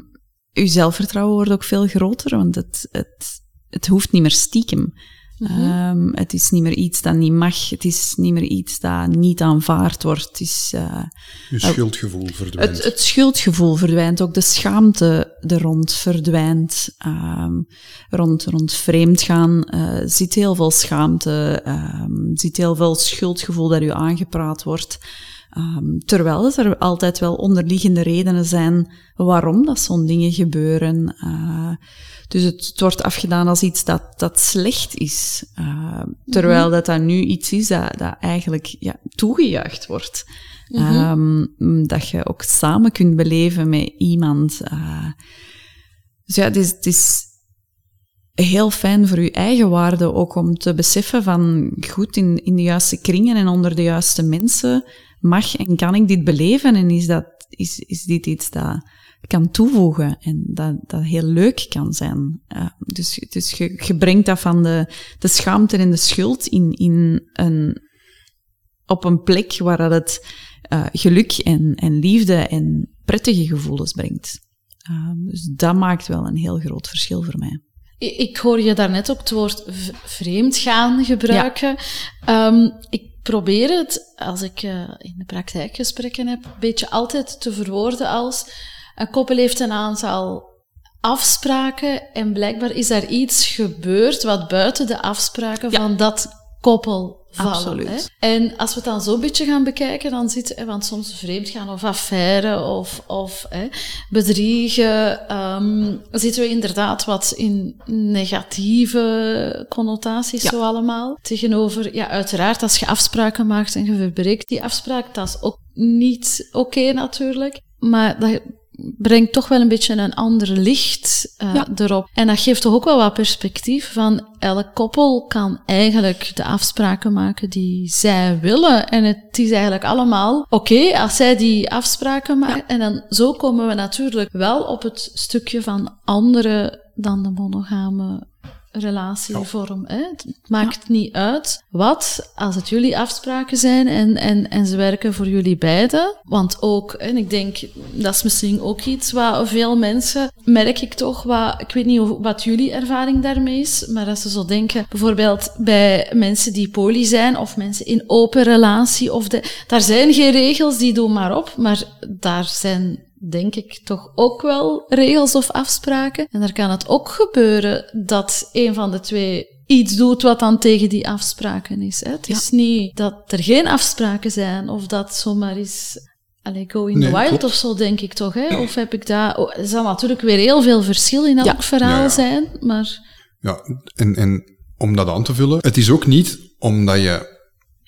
je zelfvertrouwen wordt ook veel groter, want het, het, het hoeft niet meer stiekem. Ehm, het is niet meer iets dat niet mag. Het is niet meer iets dat niet aanvaard wordt. Het, is, eh, Je schuldgevoel verdwijnt. het, het schuldgevoel verdwijnt, ook de schaamte er rond verdwijnt. Ehm, rond, rond vreemdgaan eh zit heel veel schaamte, ehm, zit heel veel schuldgevoel dat u aangepraat wordt. Ehm, terwijl er altijd wel onderliggende redenen zijn waarom dat zo'n dingen gebeuren. Eh, dus het, het wordt afgedaan als iets dat, dat slecht is. Eh, terwijl dat, dat nu iets is dat, dat eigenlijk ja, toegejuicht wordt. Ehm, dat je ook samen kunt beleven met iemand. eh. dus ja, het is, het is heel fijn voor je eigen waarde ook om te beseffen van goed in, in de juiste kringen en onder de juiste mensen mag en kan ik dit beleven en is, dat, is, is dit iets dat kan toevoegen en dat, dat heel leuk kan zijn. Eh, dus dus je, je brengt dat van de, de schaamte en de schuld in, in een, op een plek waar dat het eh, geluk en, en liefde en prettige gevoelens brengt. Uh, dus dat maakt wel een heel groot verschil voor mij. Ik hoor je daarnet ook het woord v- vreemdgaan gebruiken. Ehm, ik probeer het, als ik eh, in de praktijkgesprekken heb, een beetje altijd te verwoorden als een koppel heeft een aantal afspraken en blijkbaar is daar iets gebeurd wat buiten de afspraken Ja. van dat koppel vallen. Absoluut. Hè? En als we het dan zo een beetje gaan bekijken, dan zit hè, want soms vreemdgaan of affaire of, of hè, bedriegen, ehm, zitten we inderdaad wat in negatieve connotaties Ja. zo allemaal. Tegenover, ja, uiteraard, als je afspraken maakt en je verbreekt die afspraak, dat is ook niet oké natuurlijk. Maar dat brengt toch wel een beetje een ander licht eh, Ja. erop. En dat geeft toch ook wel wat perspectief van elk koppel kan eigenlijk de afspraken maken die zij willen. En het is eigenlijk allemaal oké als zij die afspraken maken. En dan zo komen we natuurlijk wel op het stukje van andere dan de monogame relatievorm. Hè? Het maakt niet uit wat, als het jullie afspraken zijn en, en, en ze werken voor jullie beiden. Want ook, en ik denk, dat is misschien ook iets wat veel mensen, merk ik toch, wat, ik weet niet of, wat jullie ervaring daarmee is, maar als ze zo denken, bijvoorbeeld bij mensen die poly zijn of mensen in open relatie, of de, daar zijn geen regels, die doen maar op, maar daar zijn denk ik toch ook wel regels of afspraken. En daar kan het ook gebeuren dat een van de twee iets doet wat dan tegen die afspraken is. Hè? Het is niet dat er geen afspraken zijn of dat zomaar is. Allee, go in Nee, the wild klopt. of zo, denk ik toch. Hè? Of heb ik dat... Oh, er zal natuurlijk weer heel veel verschil in elk Ja. verhaal zijn, maar... Ja, en, en om dat aan te vullen, het is ook niet omdat je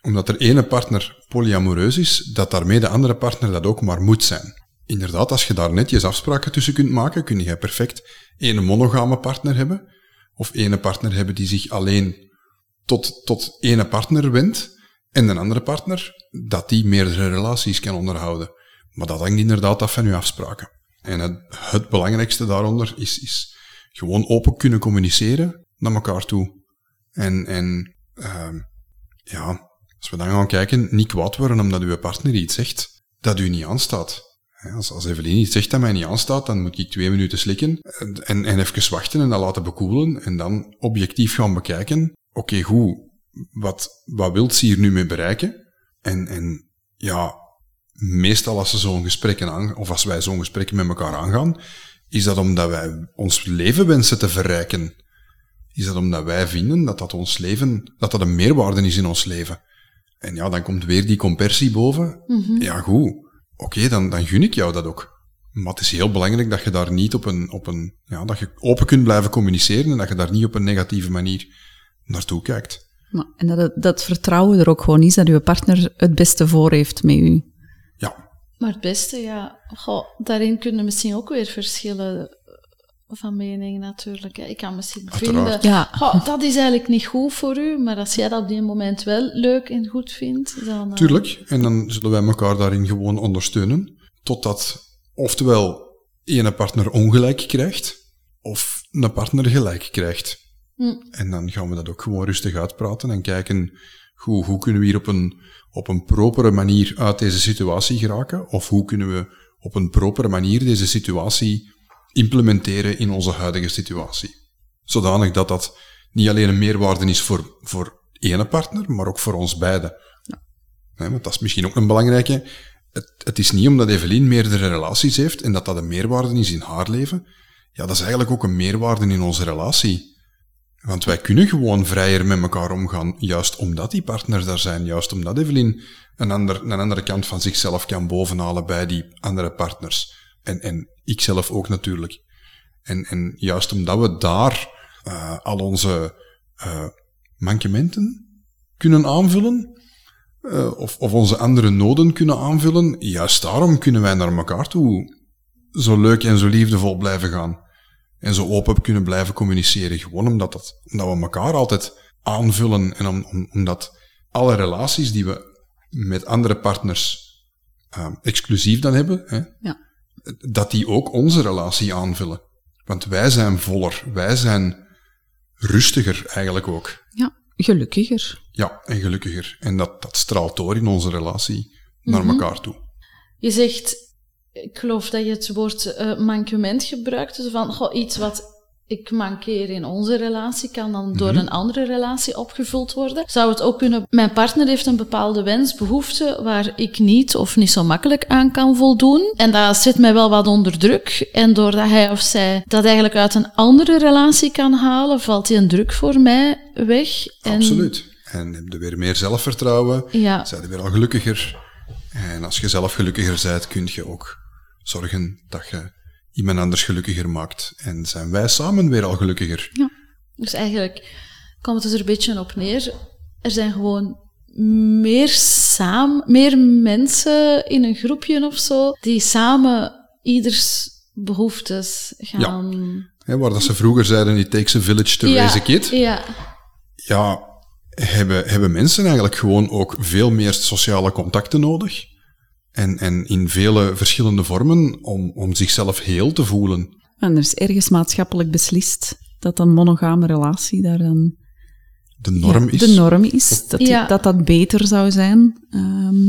omdat er ene partner polyamoreus is, dat daarmee de andere partner dat ook maar moet zijn. Inderdaad, als je daar netjes afspraken tussen kunt maken, kun je perfect ene monogame partner hebben, of ene partner hebben die zich alleen tot, tot ene partner wendt, en een andere partner dat die meerdere relaties kan onderhouden. Maar dat hangt inderdaad af van uw afspraken. En het, het belangrijkste daaronder is, is gewoon open kunnen communiceren naar elkaar toe. En, en uh, ja, als we dan gaan kijken, niet kwaad worden omdat uw partner iets zegt dat u niet aanstaat. Als, als Evelien iets zegt dat mij niet aanstaat, dan moet ik twee minuten slikken en, en even wachten en dat laten bekoelen en dan objectief gaan bekijken. Oké, goed, wat, wat wilt ze hier nu mee bereiken? En, en ja, meestal als ze zo'n gesprekken aan, of als wij zo'n gesprekken met elkaar aangaan, is dat omdat wij ons leven wensen te verrijken. Is dat omdat wij vinden dat dat ons leven, dat dat een meerwaarde is in ons leven. En ja, dan komt weer die compersie boven. Ja, goed. Oké, dan, dan gun ik jou dat ook. Maar het is heel belangrijk dat je daar niet op een, op een, ja, dat je open kunt blijven communiceren en dat je daar niet op een negatieve manier naartoe kijkt. Maar, en dat, het- dat vertrouwen er ook gewoon is dat uw partner het beste voor heeft met u. Ja, Maar het beste, ja, goh, daarin kunnen misschien ook weer verschillen van mening natuurlijk. Hè. Ik kan misschien Uiteraard. vinden, Ja. dat is eigenlijk niet goed voor u, maar als jij dat op die moment wel leuk en goed vindt, dan... eh, tuurlijk. En dan zullen wij elkaar daarin gewoon ondersteunen. Totdat oftewel ene partner ongelijk krijgt, of een partner gelijk krijgt. Hm. En dan gaan we dat ook gewoon rustig uitpraten en kijken hoe, hoe kunnen we hier op een, op een propere manier uit deze situatie geraken, of hoe kunnen we op een propere manier deze situatie implementeren in onze huidige situatie. Zodanig dat dat niet alleen een meerwaarde is voor, voor ene partner, maar ook voor ons beiden. Want dat is misschien ook een belangrijke. Het, het is niet omdat Evelien meerdere relaties heeft en dat dat een meerwaarde is in haar leven. Ja, dat is eigenlijk ook een meerwaarde in onze relatie. Want wij kunnen gewoon vrijer met elkaar omgaan, juist omdat die partners daar zijn, juist omdat Evelien een, ander, een andere kant van zichzelf kan bovenhalen bij die andere partners. En, en ikzelf ook natuurlijk. En, en juist omdat we daar eh, al onze eh, mankementen kunnen aanvullen, eh, of, of onze andere noden kunnen aanvullen, juist daarom kunnen wij naar elkaar toe zo leuk en zo liefdevol blijven gaan. En zo open kunnen blijven communiceren. Gewoon omdat, dat, omdat we elkaar altijd aanvullen en om, om- omdat alle relaties die we met andere partners exclusief dan hebben, hè, Ja. Dat die ook onze relatie aanvullen. Want wij zijn voller, wij zijn rustiger eigenlijk ook. Ja, gelukkiger. Ja, en gelukkiger. En dat, dat straalt door in onze relatie naar elkaar toe. Je zegt, ik geloof dat je het woord eh, mankement gebruikt, dus van goh, iets wat ik mankeer in onze relatie, kan dan door Mhm. een andere relatie opgevuld worden. Zou het ook kunnen, mijn partner heeft een bepaalde wens, behoefte, waar ik niet of niet zo makkelijk aan kan voldoen. En dat zet mij wel wat onder druk. En doordat hij of zij dat eigenlijk uit een andere relatie kan halen, valt die een druk voor mij weg. En, Absoluut. En heb je weer meer zelfvertrouwen, Ja. zijn je weer al gelukkiger. En als je zelf gelukkiger bent, kun je ook zorgen dat je iemand anders gelukkiger maakt. En zijn wij samen weer al gelukkiger. Dus eigenlijk komt het er een beetje op neer. Er zijn gewoon meer, samen, meer mensen in een groepje of zo, die samen ieders behoeftes gaan... Hè, waar dat ze vroeger zeiden, it takes a village to Ja, raise a kid. Ja, Ja, hebben, hebben mensen eigenlijk gewoon ook veel meer sociale contacten nodig. En, en in vele verschillende vormen om, om zichzelf heel te voelen. En er is ergens maatschappelijk beslist dat een monogame relatie daar dan De norm ja, is. de norm is. Dat, Ja. dat dat beter zou zijn. Ehm,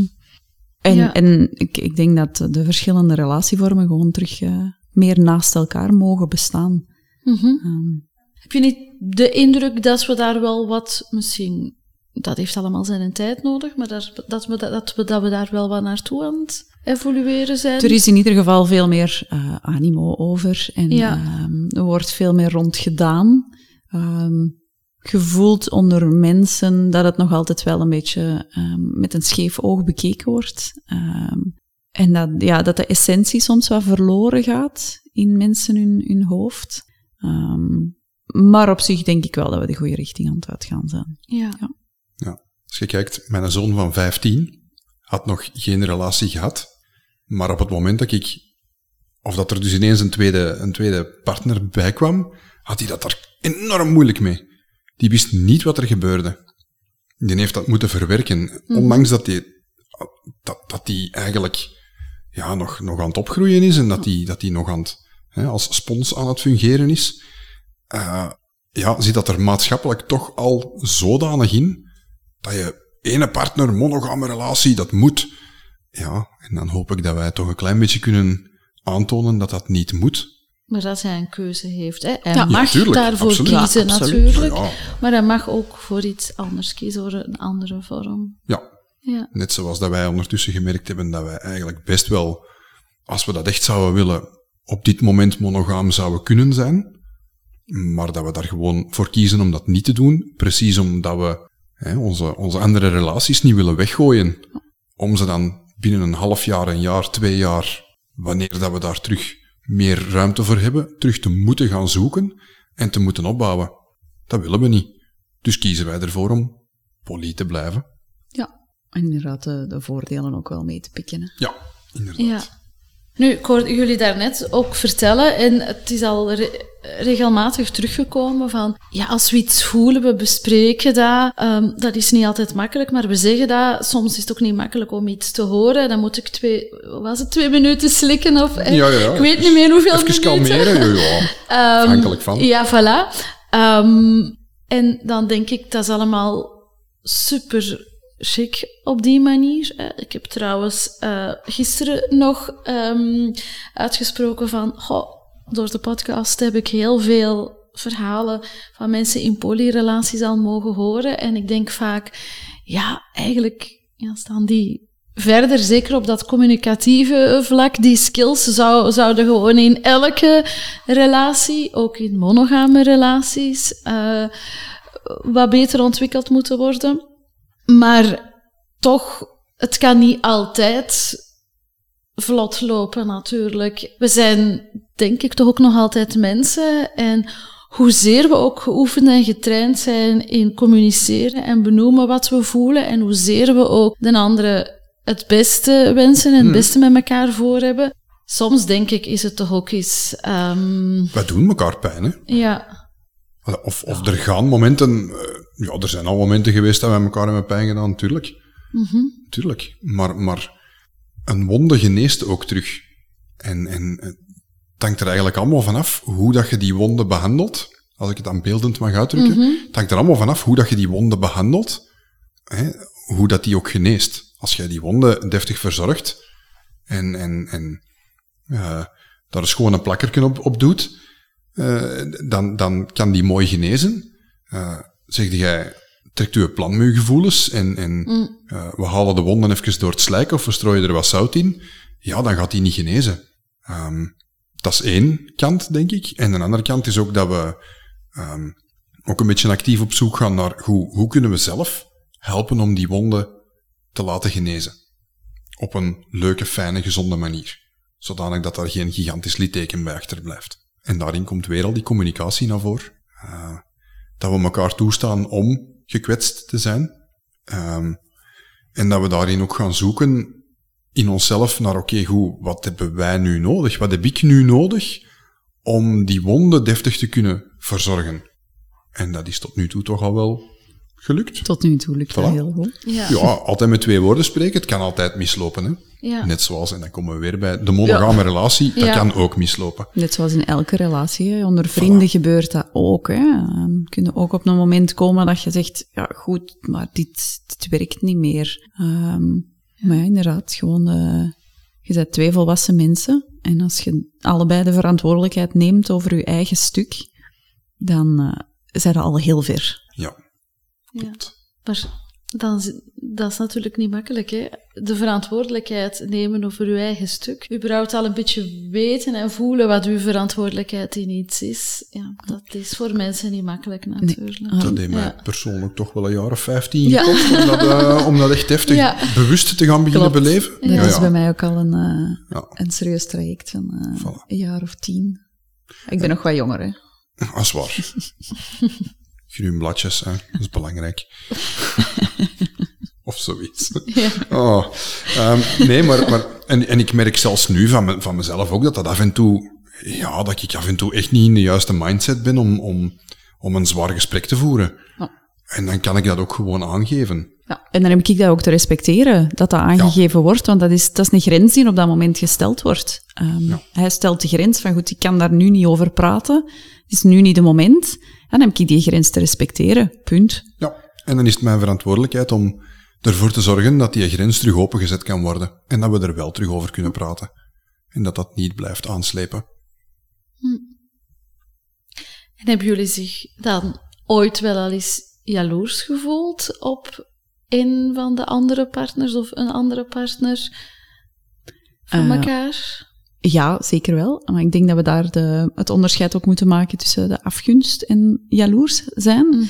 en Ja. en ik, ik denk dat de verschillende relatievormen gewoon terug eh, meer naast elkaar mogen bestaan. Mhm. Ehm, Heb je niet de indruk dat we daar wel wat, misschien, dat heeft allemaal zijn tijd nodig, maar daar, dat, we, dat, we, dat we daar wel wat naartoe aan het evolueren zijn? er is in ieder geval veel meer eh, animo over en Ja. ehm, er wordt veel meer rond gedaan. Ehm, gevoeld onder mensen dat het nog altijd wel een beetje ehm, met een scheef oog bekeken wordt. En dat, ja, dat de essentie soms wat verloren gaat in mensen hun, hun hoofd. Maar op zich denk ik wel dat we de goede richting aan het uitgaan zijn. Ja. Ja. Als je kijkt, mijn zoon van 15 had nog geen relatie gehad, maar op het moment dat ik, of dat er dus ineens een tweede, een tweede partner bij kwam, had hij dat er enorm moeilijk mee. Die wist niet wat er gebeurde. Die heeft dat moeten verwerken, ondanks dat hij, dat, dat die eigenlijk ja, nog, nog aan het opgroeien is en dat die, dat die nog aan het, hè, als spons aan het fungeren is. Uh, ja, zit dat er maatschappelijk toch al zodanig in dat je ene partner, monogame relatie, dat moet. Ja, en dan hoop ik dat wij toch een klein beetje kunnen aantonen dat dat niet moet. Maar dat hij een keuze heeft. Hè. Hij mag daarvoor kiezen natuurlijk, maar hij mag ook voor iets anders kiezen, voor een andere vorm. Ja. ja, net zoals dat wij ondertussen gemerkt hebben dat wij eigenlijk best wel, als we dat echt zouden willen, op dit moment monogaam zouden kunnen zijn, maar dat we daar gewoon voor kiezen om dat niet te doen, precies omdat we hè, onze, onze andere relaties niet willen weggooien, om ze dan binnen een half jaar, een jaar, twee jaar, wanneer dat we daar terug meer ruimte voor hebben, terug te moeten gaan zoeken en te moeten opbouwen. Dat willen we niet. Dus kiezen wij ervoor om poly te blijven. Ja, inderdaad de, de voordelen ook wel mee te pikken. Ja, inderdaad. Ja. Nu, ik hoorde jullie daarnet ook vertellen, en het is al regelmatig teruggekomen van, ja, als we iets voelen, we bespreken dat. Um, dat is niet altijd makkelijk, maar we zeggen dat. Soms is het ook niet makkelijk om iets te horen. Dan moet ik twee, was het twee minuten slikken of... Ja, ja. Ik weet niet meer hoeveel Even minuten. kalmeren, ja, ja. Um, <laughs> Afhankelijk van. Ja, voilà. Um, en dan denk ik, dat is allemaal super chic op die manier. Ik heb trouwens uh, gisteren nog um, uitgesproken van, door de podcast heb ik heel veel verhalen van mensen in polyrelaties al mogen horen. En ik denk vaak, ja, eigenlijk ja, staan die verder, zeker op dat communicatieve vlak, die skills zou, zouden gewoon in elke relatie, ook in monogame relaties, uh, wat beter ontwikkeld moeten worden. Maar toch, het kan niet altijd vlot lopen natuurlijk. We zijn, denk ik, toch ook nog altijd mensen. En hoezeer we ook geoefend en getraind zijn in communiceren en benoemen wat we voelen. En hoezeer we ook de andere het beste wensen en het hmm. beste met elkaar voor hebben. Soms denk ik, is het toch ook eens... Um... Wij doen elkaar pijn, hè? Ja. Of, of er gaan momenten... Eh, ja, er zijn al momenten geweest dat we elkaar hebben pijn gedaan, natuurlijk. Mm Tuurlijk. Maar, maar een wonde geneest ook terug. En, en het hangt er eigenlijk allemaal vanaf hoe dat je die wonde behandelt. Als ik het aan beeldend mag uitdrukken. Mm Het hangt er allemaal vanaf hoe dat je die wonde behandelt. Hè, hoe dat die ook geneest. Als jij die wonde deftig verzorgt en, en, en uh, daar een schone plakkerken op, op doet, uh, dan, dan kan die mooi genezen. Uh, zeg jij, trekt u planmuurgevoelens en, en mm. uh, we halen de wonden even door het slijk of we strooien er wat zout in, ja, dan gaat die niet genezen. Um, dat is één kant, denk ik. En een andere kant is ook dat we um, ook een beetje actief op zoek gaan naar hoe, hoe kunnen we zelf helpen om die wonden te laten genezen. Op een leuke, fijne, gezonde manier. Zodanig dat er geen gigantisch litteken bij achterblijft. En daarin komt weer al die communicatie naar voren. Uh, dat we elkaar toestaan om gekwetst te zijn. Um, en dat we daarin ook gaan zoeken in onszelf naar, oké, goed, wat hebben wij nu nodig? Wat heb ik nu nodig om die wonden deftig te kunnen verzorgen? En dat is tot nu toe toch al wel gelukt. Tot nu toe lukt dat heel goed. Ja. ja. altijd met twee woorden spreken. Het kan altijd mislopen. Hè? Ja. Net zoals, en dan komen we weer bij de monogame relatie, dat kan ook mislopen. Net zoals in elke relatie. Onder vrienden gebeurt dat ook. Hè. Um, kunnen ook op een moment komen dat je zegt, ja goed, maar dit, dit werkt niet meer. Um, maar ja, inderdaad, gewoon, uh, je bent twee volwassen mensen. En als je allebei de verantwoordelijkheid neemt over je eigen stuk, dan uh, zijn we al heel ver. Ja, klopt. Maar dan, dat is natuurlijk niet makkelijk, hè? De verantwoordelijkheid nemen over uw eigen stuk. U überhaupt al een beetje weten en voelen wat uw verantwoordelijkheid in iets is. Ja, dat is voor mensen niet makkelijk, natuurlijk. Nee. Dat heeft mij persoonlijk toch wel een jaar of vijftien ja. gekost om dat, uh, om dat echt heftig bewust te gaan beginnen beleven. Dat is bij mij ook al een, uh, een serieus traject van uh, een jaar of tien. Ik ben nog wat jonger, hè? Dat is waar. <laughs> groen bladjes, hè. dat is belangrijk. <laughs> Of zoiets. Ja. Oh. Ehm, nee, maar, maar en, en ik merk zelfs nu van, me- van mezelf ook dat dat af en toe, ja, dat ik af en toe echt niet in de juiste mindset ben om, om, om een zwaar gesprek te voeren. Ja. En dan kan ik dat ook gewoon aangeven. Ja, en dan heb ik dat ook te respecteren, dat dat aangegeven wordt, want dat is, dat is een grens die op dat moment gesteld wordt. Ehm, Hij stelt de grens van, goed, ik kan daar nu niet over praten, het is nu niet de moment, dan heb ik die grens te respecteren, punt. Ja. En dan is het mijn verantwoordelijkheid om ervoor te zorgen dat die grens terug opengezet kan worden. En dat we er wel terug over kunnen praten. En dat dat niet blijft aanslepen. En hebben jullie zich dan ooit wel al eens jaloers gevoeld op een van de andere partners of een andere partner van Eh, elkaar? Ja, zeker wel. Maar ik denk dat we daar de, het onderscheid ook moeten maken tussen de afgunst en jaloers zijn.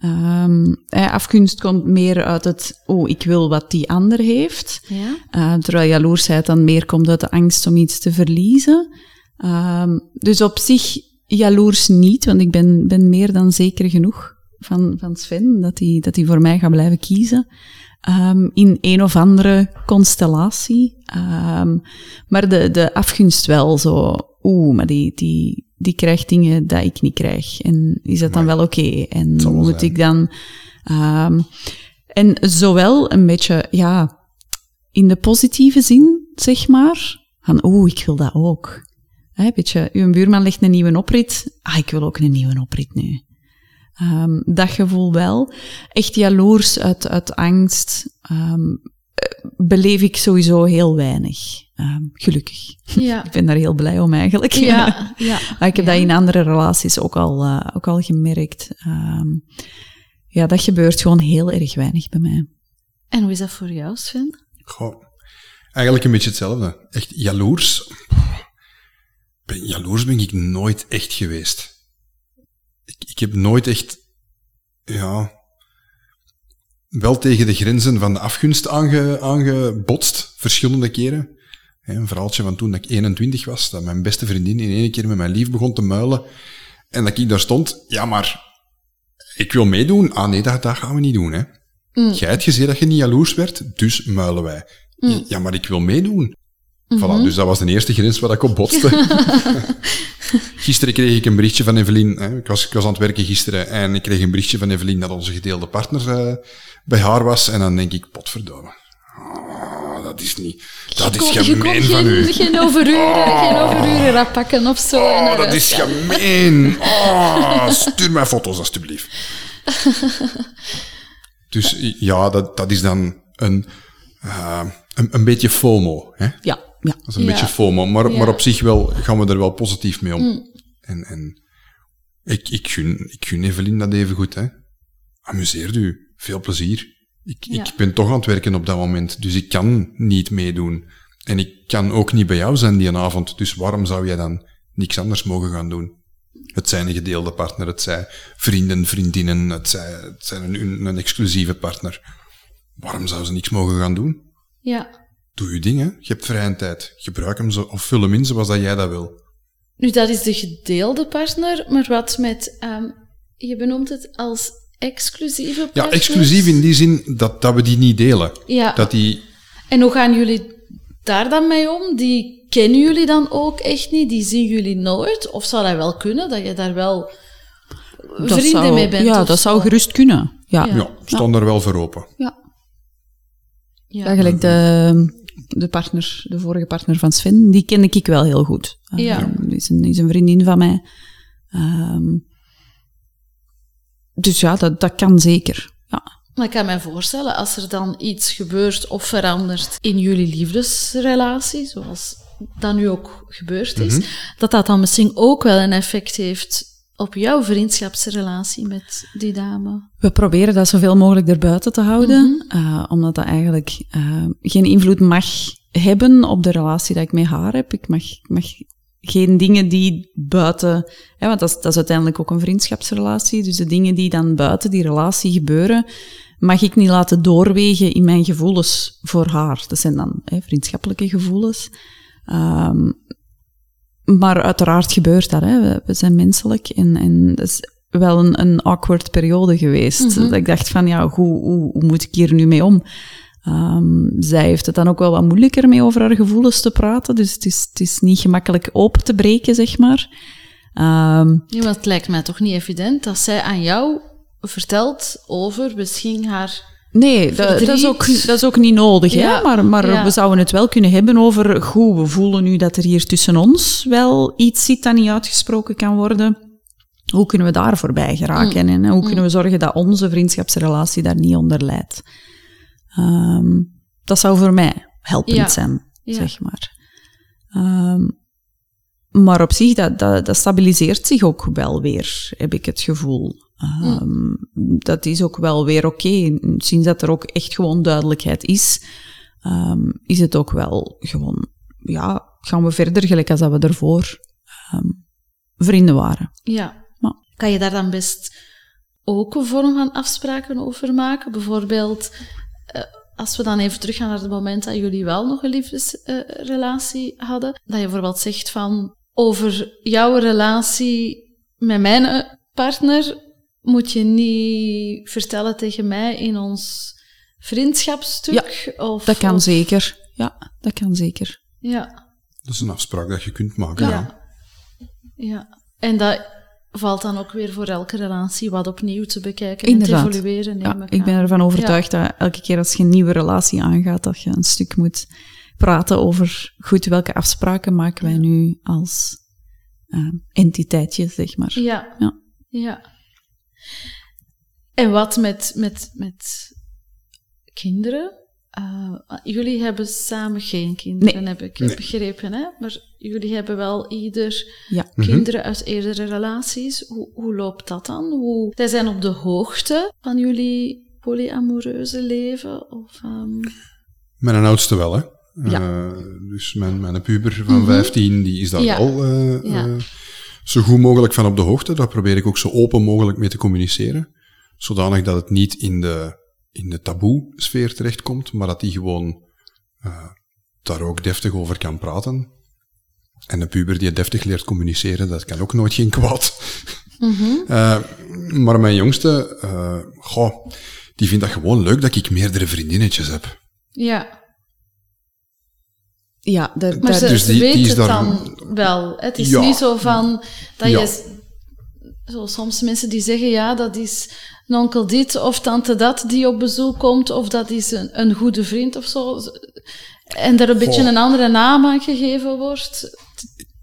Eh, afgunst komt meer uit het, oh, ik wil wat die ander heeft. Ja? Uh, terwijl jaloersheid dan meer komt uit de angst om iets te verliezen. Ehm, dus op zich jaloers niet, want ik ben, ben meer dan zeker genoeg van, van Sven dat hij dat hij voor mij gaat blijven kiezen. Ehm, in een of andere constellatie. Ehm, maar de, de afgunst wel zo, oeh, maar die, die, die krijgt dingen dat ik niet krijg. En is dat dan wel oké? En moet zijn. ik dan... ehm, en zowel een beetje, ja, in de positieve zin, zeg maar, van oeh, ik wil dat ook. Hè, weet je, uw buurman legt een nieuwe oprit, ah, ik wil ook een nieuwe oprit nu. Ehm, dat gevoel wel. Echt jaloers uit, uit angst ehm, eh, beleef ik sowieso heel weinig. Ehm, gelukkig. <laughs> Ja. Ik ben daar heel blij om eigenlijk. Ja, <laughs> ja. Maar ik heb dat in andere relaties ook al, eh, ook al gemerkt. Ehm, ja, dat gebeurt gewoon heel erg weinig bij mij. En hoe is dat voor jou, Sven? Goh, eigenlijk een beetje hetzelfde. Echt jaloers. Ben, jaloers ben ik nooit echt geweest. Ik, heb nooit echt, ja, wel tegen de grenzen van de afgunst aange, aangebotst, verschillende keren. Een verhaaltje van toen dat ik 21 was, dat mijn beste vriendin in één keer met mijn lief begon te muilen. En dat ik daar stond, ja maar, ik wil meedoen. Ah nee, dat, dat gaan we niet doen, hè. Jij hebt gezegd dat je niet jaloers werd, dus muilen wij. Ja, maar ik wil meedoen. Voilà, dus dat was de eerste grens waar ik op botste. <laughs> gisteren kreeg ik een berichtje van Evelien. Hè. Ik, was, ik was aan het werken gisteren en ik kreeg een berichtje van Evelien dat onze gedeelde partner eh, bij haar was. En dan denk ik, potverdomme. Ah, dat is niet... Dat is Je kon gemeen van geen, u. geen overuren, geen overuren of zo. Oh, dat is gaan. gemeen. Oh, stuur mij foto's, alstublieft. <laughs> Dus ja, dat, dat is dan een, eh, een, een beetje FOMO. Hè? Ja, ja. Dat is een Ja. beetje FOMO. Maar, Ja. maar op zich wel, gaan we er wel positief mee om. En, en ik, ik, gun, ik gun Evelien dat even goed. Hè? Amuseer u. Veel plezier. Ik, Ja. ik ben toch aan het werken op dat moment, dus ik kan niet meedoen. En ik kan ook niet bij jou zijn die avond, dus waarom zou jij dan niks anders mogen gaan doen? Het zijn een gedeelde partner, het zijn vrienden, vriendinnen, het zijn, het zijn een, een exclusieve partner. Waarom zou ze niks mogen gaan doen? Ja. Doe je dingen, je hebt vrije tijd. Gebruik hem zo, of vul hem in zoals dat jij dat wil. Nu, dat is de gedeelde partner, maar wat met, ehm, je benoemt het als exclusieve Ja, partners? exclusief in die zin dat, dat we die niet delen. Ja. Dat die, En hoe gaan jullie daar dan mee om? Die kennen jullie dan ook echt niet? Die zien jullie nooit? Of zou dat wel kunnen, dat je daar wel vrienden zou- mee bent? Ja, dat zo? zou gerust kunnen. Ja, Ja. ja. ja, staan er wel voor open. Ja. Eigenlijk de, de partner, de vorige partner van Sven, die ken ik wel heel goed. Ja. Ehm, is, een, is een vriendin van mij. Ehm, dus ja, dat, dat kan zeker. Ja. Maar ik kan me voorstellen, als er dan iets gebeurt of verandert in jullie liefdesrelatie, zoals dat nu ook gebeurd is, Mhm. dat dat dan misschien ook wel een effect heeft op jouw vriendschapsrelatie met die dame. We proberen dat zoveel mogelijk erbuiten te houden, eh, omdat dat eigenlijk eh, geen invloed mag hebben op de relatie dat ik met haar heb. Ik mag, mag geen dingen die buiten, hè, want dat is, dat is uiteindelijk ook een vriendschapsrelatie, dus de dingen die dan buiten die relatie gebeuren, mag ik niet laten doorwegen in mijn gevoelens voor haar. Dat zijn dan hè, vriendschappelijke gevoelens. Ehm, maar uiteraard gebeurt dat. Hè. We, we zijn menselijk en, en dat is wel een, een awkward periode geweest. Mhm. Dat ik dacht van, ja, hoe, hoe, hoe moet ik hier nu mee om? Ehm, zij heeft het dan ook wel wat moeilijker mee over haar gevoelens te praten, dus het is, het is niet gemakkelijk open te breken, zeg maar. Ehm, Ja, maar het lijkt mij toch niet evident dat zij aan jou vertelt over misschien haar... Nee, dat, dat, is ook, Verdriet. dat is ook niet nodig. Ja, Hè? Maar, maar ja. we zouden het wel kunnen hebben over... Goed, we voelen nu dat er hier tussen ons wel iets zit dat niet uitgesproken kan worden. Hoe kunnen we daar voorbij geraken? En hoe kunnen we zorgen dat onze vriendschapsrelatie daar niet onder leidt? Ehm, dat zou voor mij helpend Ja, zijn, zeg maar. Ehm, maar op zich, dat, dat, dat stabiliseert zich ook wel weer, heb ik het gevoel. Ehm, Dat is ook wel weer oké. Sinds dat er ook echt gewoon duidelijkheid is, ehm, is het ook wel gewoon, ja, gaan we verder gelijk als dat we ervoor ehm, vrienden waren. Ja. Maar- Kan je daar dan best ook een vorm van afspraken over maken? Bijvoorbeeld, eh, als we dan even teruggaan naar het moment dat jullie wel nog een liefdesrelatie hadden, dat je bijvoorbeeld zegt van, over jouw relatie met mijn eh, partner moet je niet vertellen tegen mij in ons vriendschapsstuk? of, Dat kan of- zeker. Ja, dat kan zeker. Ja. Dat is een afspraak dat je kunt maken. Ja. Ja. ja. En dat valt dan ook weer voor elke relatie wat opnieuw te bekijken Inderdaad. en te evalueren. neem Ja, ik ik ben ervan overtuigd dat elke keer als je een nieuwe relatie aangaat, dat je een stuk moet praten over, goed, welke afspraken maken wij nu als eh, entiteitje, zeg maar. Ja. Ja. ja. En wat met, met, met kinderen? Eh, jullie hebben samen geen kinderen, heb ik Nee. begrepen. Hè? Maar jullie hebben wel ieder Ja. kinderen uit eerdere relaties. Hoe, hoe loopt dat dan? Hoe, zij zijn op de hoogte van jullie polyamoreuze leven? Of, ehm, Mijn oudste wel, hè. Ja. Eh, dus mijn, mijn puber van 15, die is daar Ja. wel Ja. Zo goed mogelijk van op de hoogte. Daar probeer ik ook zo open mogelijk mee te communiceren. Zodanig dat het niet in de, in de taboe-sfeer terechtkomt, maar dat die gewoon eh, daar ook deftig over kan praten. En een puber die deftig leert communiceren, dat kan ook nooit geen kwaad. <laughs> Eh, maar mijn jongste, eh, goh, die vindt dat gewoon leuk dat ik meerdere vriendinnetjes heb. ja, Ja, daar, maar daar- ze, dus ze die- weet die is het daar- dan wel. Het is Ja. niet zo van dat Ja. je... Zo, soms mensen die zeggen, ja, dat is een onkel dit of tante dat die op bezoek komt, of dat is een, een goede vriend of zo. En daar een beetje een andere naam aan gegeven wordt.